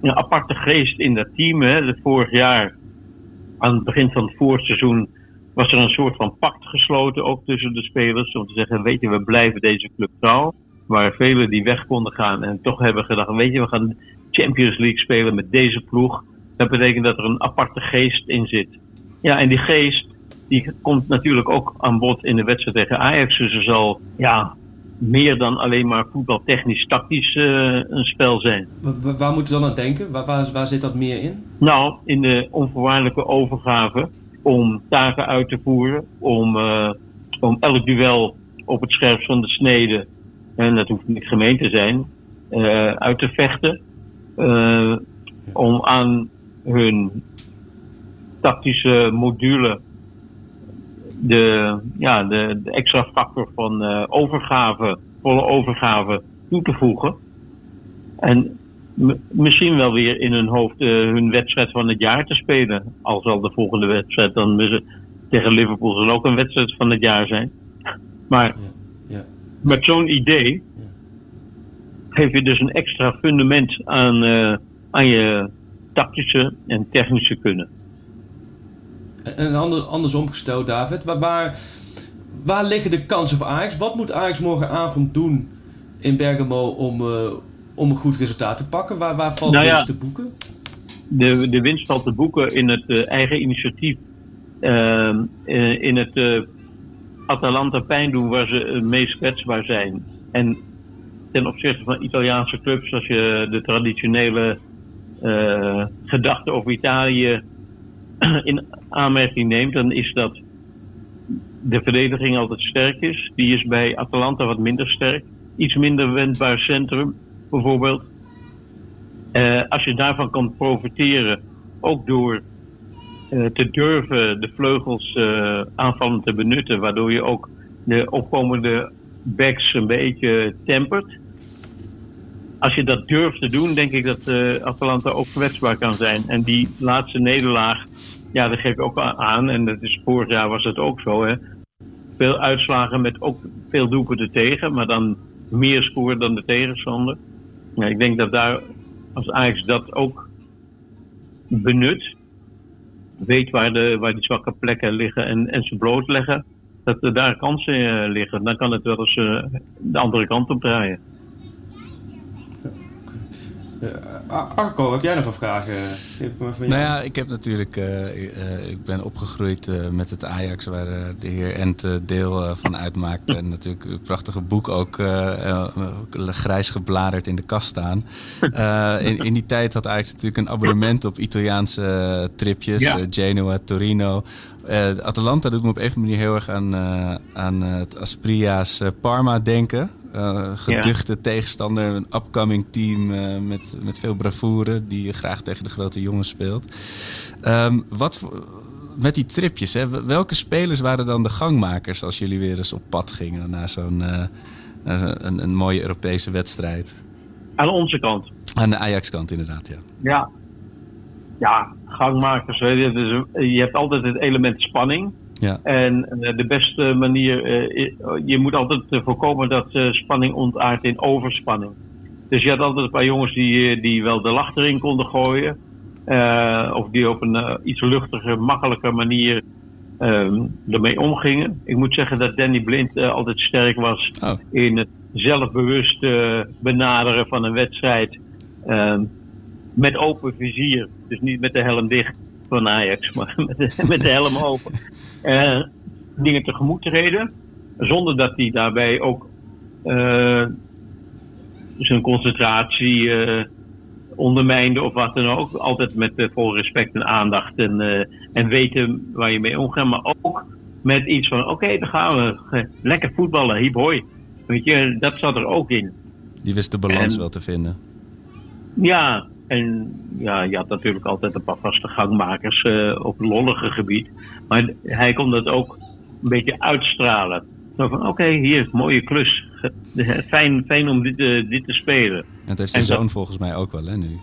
E: een aparte geest in dat team. Hè. vorig jaar, aan het begin van het voorseizoen, was er een soort van pact gesloten ook tussen de spelers. Om te zeggen, weet je, we blijven deze club trouw waar velen die weg konden gaan en toch hebben gedacht, weet je, we gaan Champions League spelen met deze ploeg. Dat betekent dat er een aparte geest in zit. Ja, en die geest, die komt natuurlijk ook aan bod in de wedstrijd tegen Ajax. Dus er zal, ja, meer dan alleen maar voetbaltechnisch tactisch uh, een spel zijn.
D: Waar, waar moeten we dan aan denken? Waar, waar, waar, zit dat meer in?
E: Nou, in de onvoorwaardelijke overgave om taken uit te voeren, om, uh, om elk duel op het scherpst van de snede en dat hoeft niet gemeen te zijn, uh, uit te vechten. Om aan hun tactische module de, ja, de, de extra factor van uh, overgave, volle overgave toe te voegen. En misschien wel weer in hun hoofd hun wedstrijd van het jaar te spelen. Al zal de volgende wedstrijd dan tegen Liverpool zal ook een wedstrijd van het jaar zijn. Maar met zo'n idee geef je dus een extra fundament aan, uh, aan je tactische en technische kunnen.
D: En ander, andersom gesteld, David, waar, waar, waar, liggen de kansen voor Ajax? Wat moet Ajax morgenavond doen in Bergamo om, uh, om een goed resultaat te pakken? Waar, waar valt nou ja, winst te boeken?
E: De, de winst valt te boeken in het uh, eigen initiatief, in het Atalanta pijn doen waar ze het meest kwetsbaar zijn. En ten opzichte van Italiaanse clubs, als je de traditionele uh, gedachte over Italië (clears throat) in aanmerking neemt, dan is dat de verdediging altijd sterk is. Die is bij Atalanta wat minder sterk. Iets minder wendbaar centrum, bijvoorbeeld. Uh, als je daarvan kan profiteren, ook door uh, te durven de vleugels uh, aanvallend te benutten, waardoor je ook de opkomende backs een beetje tempert. Als je dat durft te doen, denk ik dat uh, Atalanta ook kwetsbaar kan zijn. En die laatste nederlaag, ja, dat geef ik ook aan. En dat is, vorig jaar was het ook zo. Hè. Veel uitslagen met ook veel doelpunten tegen, maar dan meer scoren dan de tegenstander. Ik denk dat daar, als Ajax dat ook benut, weet waar, de, waar die zwakke plekken liggen en, en ze blootleggen, dat er daar kansen uh, liggen. Dan kan het wel eens uh, de andere kant op draaien.
D: Uh, Arco, heb jij nog een vraag?
C: nou ja, ik heb natuurlijk, uh, ik ben opgegroeid met het Ajax, waar de heer Ent deel van uitmaakt. en natuurlijk een prachtige boek ook grijs gebladerd in de kast staan. in, in die tijd had Ajax natuurlijk een abonnement op Italiaanse tripjes, ja. Genoa, Torino. Atalanta doet me op een manier heel erg aan, aan het Aspria's Parma denken. Uh, geduchte tegenstander, een upcoming team uh, met, met veel bravoure, die graag tegen de grote jongens speelt. Um, wat, met die tripjes, hè, welke spelers waren dan de gangmakers als jullie weer eens op pad gingen naar zo'n uh, een, een, mooie Europese wedstrijd?
E: Aan onze kant.
C: Aan de Ajax-kant, inderdaad, ja.
E: Ja, ja gangmakers. Je, je hebt altijd het element spanning. Ja. En de beste manier, je moet altijd voorkomen dat spanning ontaart in overspanning. Dus je had altijd een paar jongens die, die wel de lach erin konden gooien. Of die op een iets luchtige, makkelijke manier um, ermee omgingen. Ik moet zeggen dat Danny Blind altijd sterk was oh. in het zelfbewust benaderen van een wedstrijd. Um, met open vizier. Dus niet met de helm dicht van Ajax, (laughs) maar met de, met de helm open. dingen tegemoet treden. Zonder dat hij daarbij ook zijn concentratie ondermijnde of wat dan ook. Altijd met uh, vol respect en aandacht en, uh, en weten waar je mee omgaat. Maar ook met iets van, oké, okay, dan gaan we. Lekker voetballen, hiep hoi. Weet je, dat zat er ook in.
C: Die wist de balans wel te vinden.
E: Ja, en ja, je had natuurlijk altijd een paar vaste gangmakers uh, op het lollige gebied. Maar hij kon dat ook een beetje uitstralen. Zo van, oké, hier, mooie klus. Fijn, fijn om dit, uh, dit te spelen. En
C: het heeft zijn zoon volgens mij ook wel, hè, nu?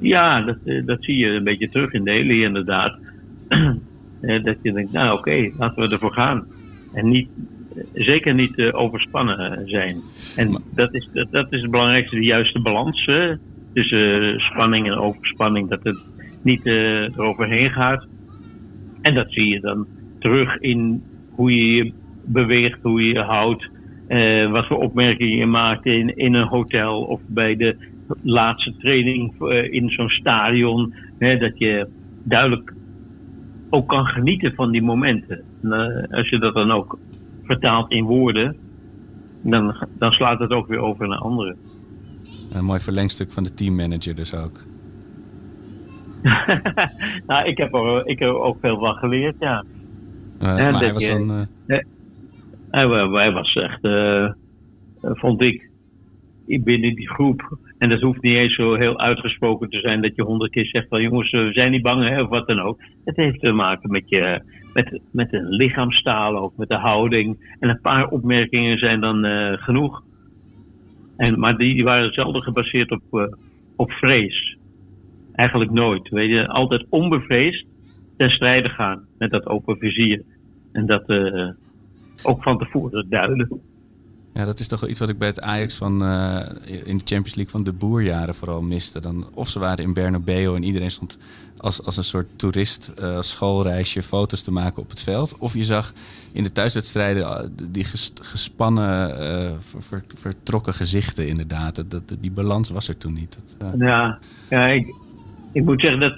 E: Ja, dat, uh, dat zie je een beetje terug in Delhi, inderdaad. (clears throat) dat je denkt, nou oké, laten we ervoor gaan. En niet, zeker niet overspannen zijn. En maar... dat, is, dat, dat, is het belangrijkste, de juiste balans tussen spanning en overspanning. Dat het niet eroverheen gaat. En dat zie je dan terug in hoe je je beweegt, hoe je je houdt. Uh, wat voor opmerkingen je maakt in, in een hotel of bij de laatste training uh, in zo'n stadion. Hè, dat je duidelijk ook kan genieten van die momenten. Uh, als je dat dan ook vertaalt in woorden, dan, dan slaat het ook weer over naar anderen.
C: Een mooi verlengstuk van de teammanager dus ook. (laughs)
E: nou, ik heb, er, ik heb er ook veel van geleerd, ja.
C: maar hij was dan...
E: Hij, hij was echt, uh, vond ik, binnen die groep. En dat hoeft niet eens zo heel uitgesproken te zijn dat je honderd keer zegt van jongens, we zijn niet bang hè, of wat dan ook. Het heeft te maken met je, met, met een lichaamstaal ook, met de houding. En een paar opmerkingen zijn dan uh, genoeg. En, maar die, die waren zelden gebaseerd op, uh, op vrees. Eigenlijk nooit. Weet je, altijd onbevreesd ten strijde gaan met dat open vizier. En dat, uh, ook van tevoren duiden.
C: Ja, dat is toch wel iets wat ik bij het Ajax van uh, in de Champions League van de boerjaren vooral miste. Dan, of ze waren in Bernabeu en iedereen stond als, als een soort toerist uh, schoolreisje foto's te maken op het veld. Of je zag in de thuiswedstrijden uh, die ges, gespannen, ver, ver, vertrokken gezichten inderdaad. Dat, dat, die balans was er toen niet.
E: Dat, ja, ja ik, ik moet zeggen dat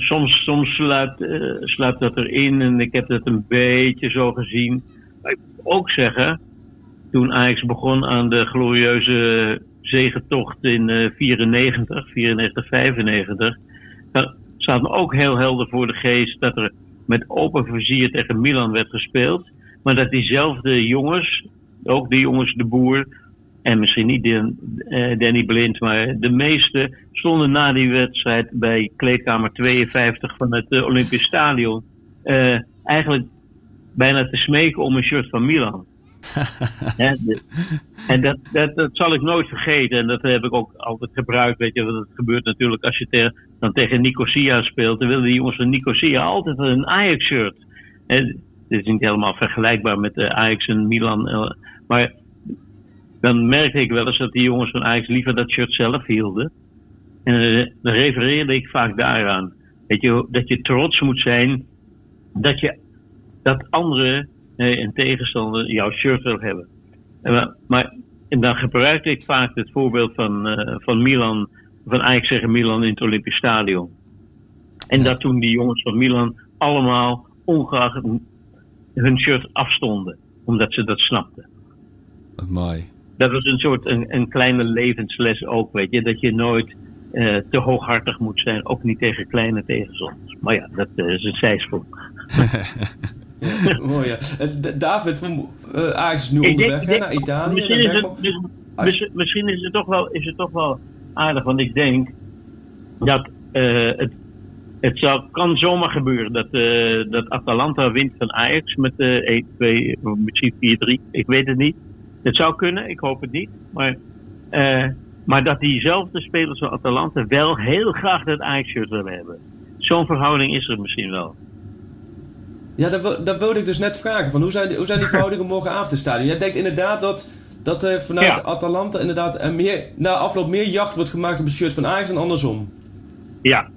E: soms soms sluipt, sluipt dat erin en ik heb dat een beetje zo gezien. Ik moet ook zeggen, toen Ajax begon aan de glorieuze zegentocht in uh, 94, 94, 95, dan staat me ook heel helder voor de geest dat er met open vizier tegen Milan werd gespeeld. Maar dat diezelfde jongens, ook de jongens de boer, en misschien niet uh, Danny Blind, maar de meeste stonden na die wedstrijd bij kleedkamer 52 van het uh, Olympisch Stadion. Uh, eigenlijk bijna te smeken om een shirt van Milan. (laughs) en dat, dat, dat, zal ik nooit vergeten. En dat heb ik ook altijd gebruikt. Weet je, want het gebeurt natuurlijk als je dan tegen Nicosia speelt. Dan willen die jongens van Nicosia altijd een Ajax-shirt. Het is niet helemaal vergelijkbaar met Ajax en Milan. Maar dan merkte ik wel eens dat die jongens van Ajax liever dat shirt zelf hielden. En uh, dan refereerde ik vaak daaraan. Weet je, dat je trots moet zijn dat, je, dat anderen een tegenstander jouw shirt wil hebben. En, maar en dan gebruikte ik vaak het voorbeeld van, uh, van Milan, van Ajax zeggen Milan in het Olympisch Stadion. En dat toen die jongens van Milan allemaal ongeacht hun shirt afstonden, omdat ze dat snapten.
C: Wat mooi
E: dat was een soort een, een kleine levensles ook, weet je. Dat je nooit uh, te hooghartig moet zijn, ook niet tegen kleine tegenstanders. Maar ja, dat uh, is een zijsprong. (laughs) (laughs)
D: mooi ja. David, van, uh, Ajax is nu onderweg denk, naar Italië.
E: Misschien is, het, dus, misschien is het toch wel, is het toch wel aardig, want ik denk dat het het zou, kan zomaar gebeuren dat, uh, dat Atalanta wint van Ajax met uh, 1-2, misschien 4-3. Ik weet het niet. Het zou kunnen, ik hoop het niet. Maar, maar dat diezelfde spelers van Atalanta wel heel graag dat Ajax-shirt willen hebben. Zo'n verhouding is er misschien wel.
D: Ja, dat, dat wilde ik dus net vragen. Van hoe, zijn die, hoe zijn die verhoudingen (laughs) morgenavond in stadion? Jij denkt inderdaad dat, dat er vanuit ja. Atalanta inderdaad er meer, na afloop meer jacht wordt gemaakt op het shirt van Ajax en andersom.
E: Ja,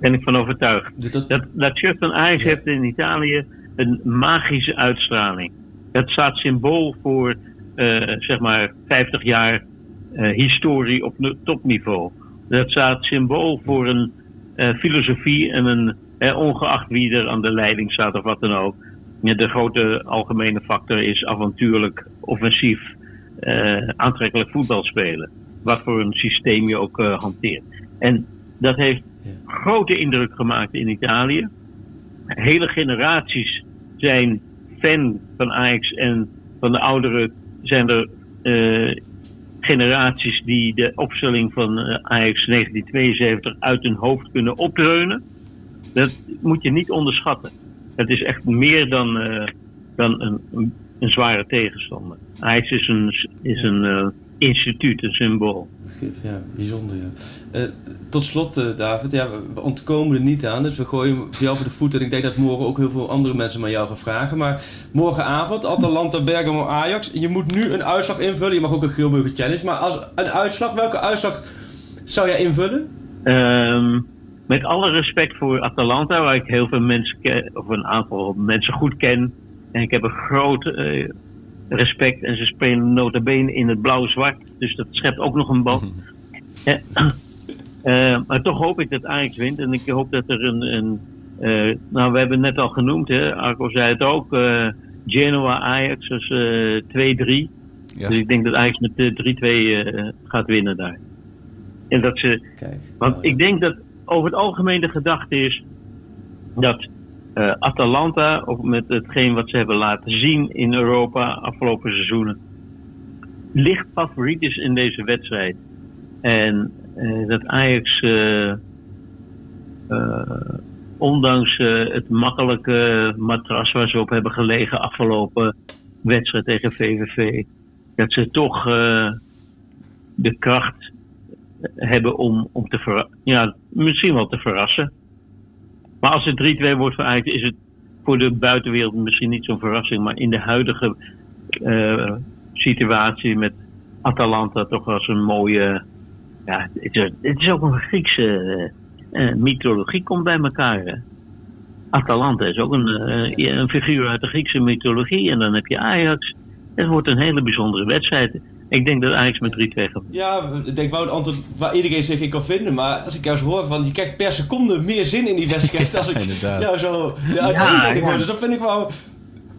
E: ben ik van overtuigd. Dus dat, dat, dat shirt van Ajax ja. heeft in Italië een magische uitstraling. Dat staat symbool voor uh, zeg maar 50 jaar uh, historie op topniveau. Dat staat symbool voor een uh, filosofie en een, ongeacht wie er aan de leiding staat of wat dan ook. De grote algemene factor is avontuurlijk, offensief, aantrekkelijk voetbal spelen. Wat voor een systeem je ook hanteert. En dat heeft grote indruk gemaakt in Italië. Hele generaties zijn fan van Ajax en van de ouderen zijn er uh, generaties die de opstelling van Ajax 1972 uit hun hoofd kunnen opdreunen. Dat moet je niet onderschatten. Het is echt meer dan, uh, dan een, een, een, zware tegenstander. Ajax is een, is een uh, instituut, een symbool.
D: Ja, bijzonder. Ja. Uh, tot slot, uh, David, ja, we ontkomen er niet aan, dus we gooien jou voor de voet. En ik denk dat morgen ook heel veel andere mensen maar jou gaan vragen. Maar morgenavond, Atalanta, Bergamo, Ajax. Je moet nu een uitslag invullen. Je mag ook een Geelburger Challenge. Maar als een uitslag, welke uitslag zou jij invullen?
E: Um, met alle respect voor Atalanta, waar ik heel veel mensen ken, of een aantal mensen goed ken. En ik heb een groot uh, respect. En ze spelen nota bene in het blauw-zwart. Dus dat schept ook nog een band. uh, (clears throat) maar toch hoop ik dat Ajax wint. En ik hoop dat er een... een uh, nou, we hebben het net al genoemd, hè. Arco zei het ook. Genoa Ajax is 2-3. Ja. Dus ik denk dat Ajax met 3-2 gaat winnen daar. En dat ze... Kijk, want ja. ik denk dat over het algemeen de gedachte is... dat uh, Atalanta, ook met hetgeen wat ze hebben laten zien in Europa afgelopen seizoenen, licht favoriet is in deze wedstrijd. En uh, dat Ajax, uh, ondanks het makkelijke matras waar ze op hebben gelegen afgelopen wedstrijd tegen VVV, dat ze toch de kracht hebben om, om te ja, misschien wel te verrassen. Maar als het 3-2 wordt voor is het voor de buitenwereld misschien niet zo'n verrassing. Maar in de huidige uh, situatie met Atalanta toch als een mooie. Ja, het is, het is ook een Griekse uh, mythologie komt bij elkaar. Atalanta is ook een, een figuur uit de Griekse mythologie. En dan heb je Ajax. Het wordt een hele bijzondere wedstrijd. Ik denk dat Ajax met 3-2 gaat.
D: Ja, ik denk wel een antwoord waar iedereen zich in kan vinden. Maar als ik jou zo hoor, van, je krijgt per seconde meer zin in die (laughs) wedstrijd. als ik jou zo ja, ja, ja. Dus dat vind ik wel...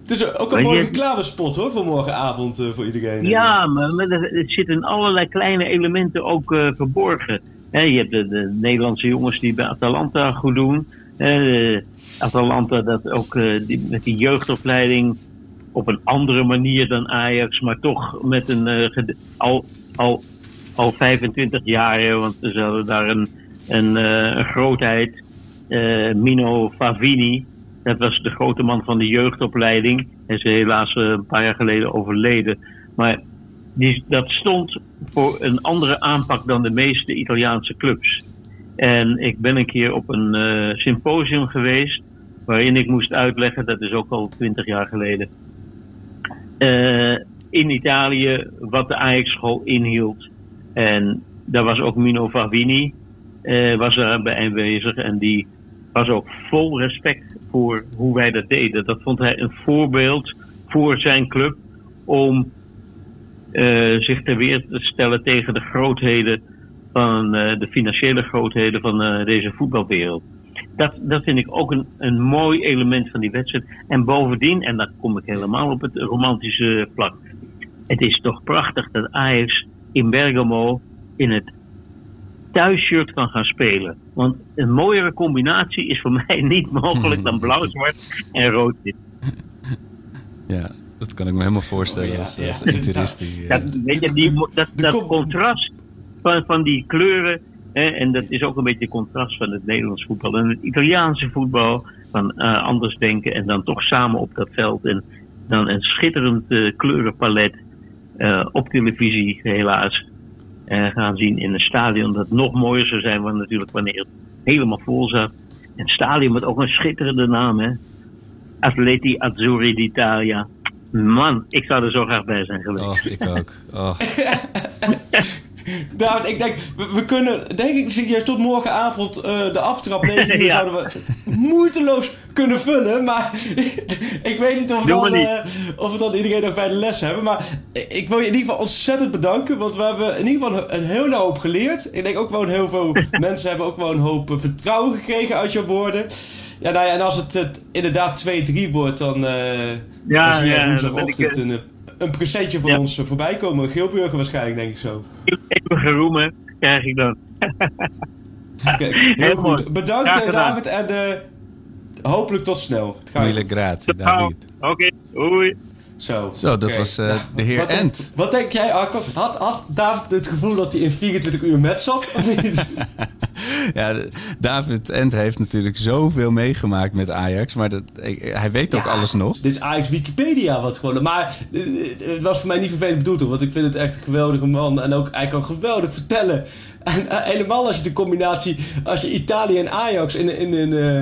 D: Het is ook een mooie reclamespot hoor, voor morgenavond uh, voor iedereen.
E: Ja, maar, maar er zitten allerlei kleine elementen ook uh, verborgen. He, je hebt de, de, Nederlandse jongens die bij Atalanta goed doen. He, Atalanta dat ook uh, die, met die jeugdopleiding op een andere manier dan Ajax, maar toch met een uh, al, al, al 25 jaar, want ze hadden daar een, een, uh, een grootheid. Uh, Mino Favini, dat was de grote man van de jeugdopleiding. Hij is helaas een paar jaar geleden overleden. Maar die, dat stond voor een andere aanpak dan de meeste Italiaanse clubs. En ik ben een keer op een symposium geweest waarin ik moest uitleggen, dat is ook al twintig jaar geleden, in Italië wat de Ajax-school inhield. En daar was ook Mino Favini uh, was bij aanwezig en die was ook vol respect voor hoe wij dat deden. Dat vond hij een voorbeeld voor zijn club om uh, zich ter weer te stellen tegen de grootheden van de financiële grootheden van deze voetbalwereld dat, dat vind ik ook een, een mooi element van die wedstrijd. En bovendien, en dan kom ik helemaal op het romantische vlak. Het is toch prachtig dat Ajax in Bergamo in het thuisshirt kan gaan spelen. Want een mooiere combinatie is voor (laughs) mij niet mogelijk dan blauw-zwart en rood-wit. (laughs)
C: Ja, dat kan ik me helemaal voorstellen oh, ja, als, ja. als
E: Dat, weet je, die, dat, dat contrast van, van die kleuren en dat is ook een beetje het contrast van het Nederlands voetbal en het Italiaanse voetbal. Van eh, anders denken en dan toch samen op dat veld. En dan een schitterend eh, kleurenpalet eh, op televisie, helaas. gaan zien in een stadion dat nog mooier zou zijn. Want natuurlijk wanneer het helemaal vol zat. Een stadion met ook een schitterende naam, hè. Atleti Azzurri d'Italia. Man, ik zou er zo graag bij zijn geweest.
C: Oh, ik ook. Oh. (laughs)
D: David, ik denk, we, we kunnen, denk ik, serieus tot morgenavond eh, de aftrap (laughs) 9 uur
E: Ja.
D: zouden we moeiteloos kunnen vullen. Maar (laughs) ik weet niet of, we
E: Doe
D: dan, eh, of we dan iedereen nog bij de les hebben. Maar ik wil je in ieder geval ontzettend bedanken. Want we hebben in ieder geval een hele hoop geleerd. Ik denk ook gewoon heel veel (laughs) mensen hebben ook wel een hoop eh, vertrouwen gekregen uit je woorden. Ja, nou ja, en als het eh, inderdaad 2-3 wordt, dan, eh
E: Ja,
D: dan zie je
E: ja,
D: woensdagochtend
E: ben ik, eh,
D: een, eh, een presentje van
E: Ja.
D: ons eh, voorbij komen. Geelburger waarschijnlijk, denk ik zo.
E: Eeuwige roemen krijg ik dan. (laughs)
D: Oké, heel
E: Heel
D: goed.
E: mooi.
D: Bedankt
E: Graag
D: eh,
E: gedaan.
D: David en eh, hopelijk tot snel.
C: Mille grazie, David.
E: Oké, oei.
D: Zo,
C: Zo, dat was eh, de heer
D: Wat denk, wat denk jij, Arco? Had, had David het gevoel dat hij in 24 uur met zat? Of niet? (laughs)
C: Ja, David Ent heeft natuurlijk zoveel meegemaakt met Ajax. Maar dat, hij weet ook
D: Ja.
C: alles nog.
D: Dit is Ajax Wikipedia wat gewoon. Maar eh, het was voor mij niet vervelend bedoeld. Want ik vind het echt een geweldige man. En ook hij kan geweldig vertellen. En eh, helemaal als je de combinatie. Als je Italië en Ajax in, in, in, eh,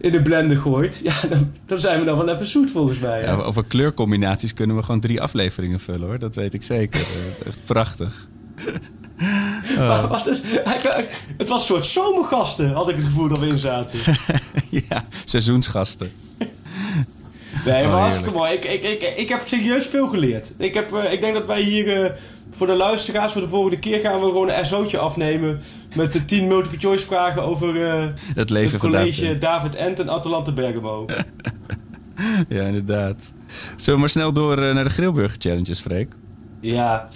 D: in de blender gooit. Ja, dan, dan zijn we dan wel even zoet volgens mij.
C: Ja, over kleurcombinaties kunnen we gewoon drie afleveringen vullen hoor. Dat weet ik zeker. (laughs) Eh, Echt prachtig. (laughs)
D: Maar wat kan- het was een soort zomergasten, had ik het gevoel dat we in zaten. (laughs)
C: ja, seizoensgasten.
D: Nee, maar
C: Oh,
D: hartstikke mooi. Ik, ik, ik, ik heb serieus veel geleerd. Ik, heb, eh, ik denk dat wij hier eh, voor de luisteraars, voor de volgende keer gaan we gewoon een SO'tje afnemen. Met de 10 multiple choice vragen over eh,
C: Het leven
D: het
C: van
D: college
C: David.
D: David Ent en Atalanta Bergamo. (laughs)
C: Ja, inderdaad. Zullen we maar snel door eh, naar de Grillburger Challenges, Freek?
D: ja.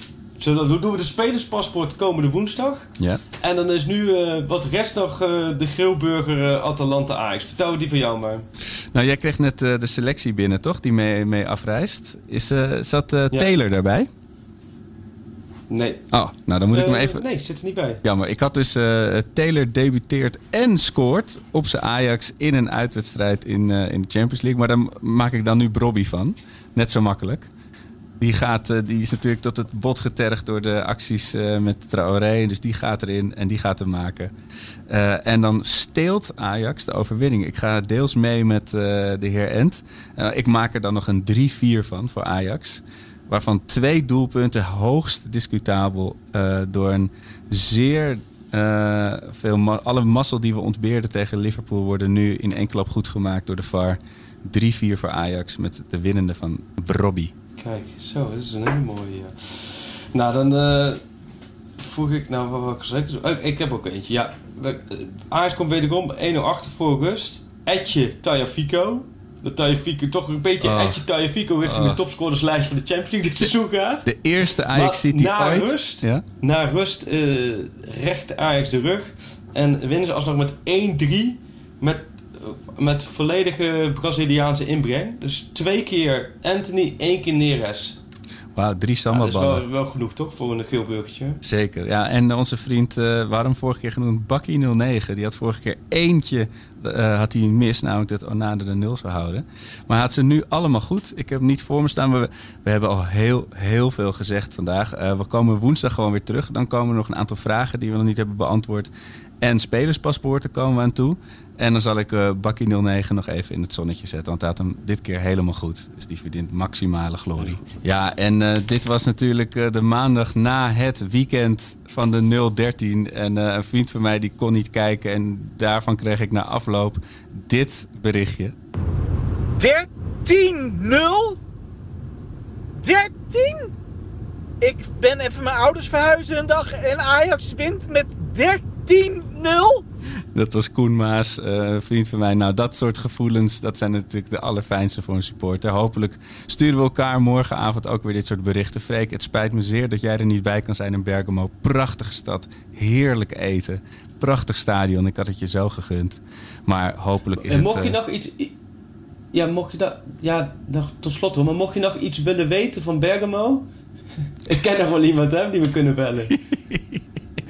D: Dan doen we de spelerspaspoort komende woensdag.
C: Ja.
D: En dan is nu, eh, wat rest nog, de grillburger Atalanta Ajax. Vertel die van jou maar.
C: Nou, jij kreeg net de selectie binnen, toch? Die mee, mee afreist. Is, zat
D: Ja.
C: Taylor daarbij?
D: Nee.
C: Oh, nou dan moet ik hem
D: Eh,
C: even...
D: Nee, zit er niet bij.
C: Jammer, ik had dus eh, Taylor debuteert en scoort op zijn Ajax in een uitwedstrijd in, eh, in de Champions League. Maar daar maak ik dan nu Brobby van. Net zo makkelijk. Die, gaat, die is natuurlijk tot het bot getergd door de acties met Traoré. Dus die gaat erin en die gaat hem maken. En dan steelt Ajax de overwinning. Ik ga deels mee met de heer Ent. Ik maak er dan nog een 3-4 van voor Ajax. Waarvan twee doelpunten hoogst discutabel eh, door een zeer eh, veel... alle mazzel die we ontbeerden tegen Liverpool worden nu in één klap goed gemaakt door de VAR. 3-4 voor Ajax met de winnende van Brobby.
D: Kijk, zo, dat is een hele mooie. Nou, dan eh vroeg ik, nou, wat ik zeggen? Oh, ik heb ook eentje, ja. Ajax komt wederom 1-0 achter voor rust. Etje Tajafico. Dat Tajafico toch een beetje
C: Oh.
D: Etje Tajafico richting
C: Oh.
D: de topscorerslijst van de Champions League dit seizoen gaat.
C: De eerste Ajax City
D: na
C: ooit.
D: rust?
C: Ja?
D: Na rust eh recht Ajax de rug. En winnen ze alsnog met 1-3. Met, met volledige Braziliaanse inbreng. Dus twee keer Anthony, één keer Neres.
C: Wauw, drie
D: Ja, dat is wel, wel genoeg toch voor een geel burgertje?
C: Zeker, ja. En onze vriend, eh waarom vorige keer genoemd, Bakkie09, die had vorige keer eentje, eh, had hij mis, namelijk dat Onade de nul zou houden. Maar had ze nu allemaal goed. Ik heb niet voor me staan, maar we, we hebben al heel, heel veel gezegd vandaag. Eh, we komen woensdag gewoon weer terug. Dan komen er nog een aantal vragen die we nog niet hebben beantwoord. En spelerspaspoorten komen we aan toe. En dan zal ik eh Bakkie09 nog even in het zonnetje zetten. Want hij had hem dit keer helemaal goed. Dus die verdient maximale glorie. Ja, en eh, dit was natuurlijk eh, de maandag na het weekend van de 013. En een vriend van mij die kon niet kijken. En daarvan kreeg ik na afloop dit berichtje.
F: 13-0? 13? Ik ben even mijn ouders verhuizen een dag en Ajax wint met 13-0?
C: Dat was Koen Maas, een vriend van mij. Nou, dat soort gevoelens, dat zijn natuurlijk de allerfijnste voor een supporter. Hopelijk sturen we elkaar morgenavond ook weer dit soort berichten. Freek, het spijt me zeer dat jij er niet bij kan zijn in Bergamo. Prachtige stad, heerlijk eten, prachtig stadion. Ik had het je zo gegund. Maar hopelijk is
D: en
C: het...
D: mocht je
C: eh,
D: nog iets... Ja, mocht je dat... Ja, nog tot slot hoor. Maar mocht je nog iets willen weten van Bergamo... (laughs) ik ken nog wel iemand hè, die we kunnen bellen. (laughs)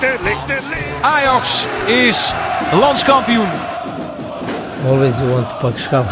G: De licht, de licht, de licht.
A: Ajax is landskampioen.
B: Always you want to pak schap.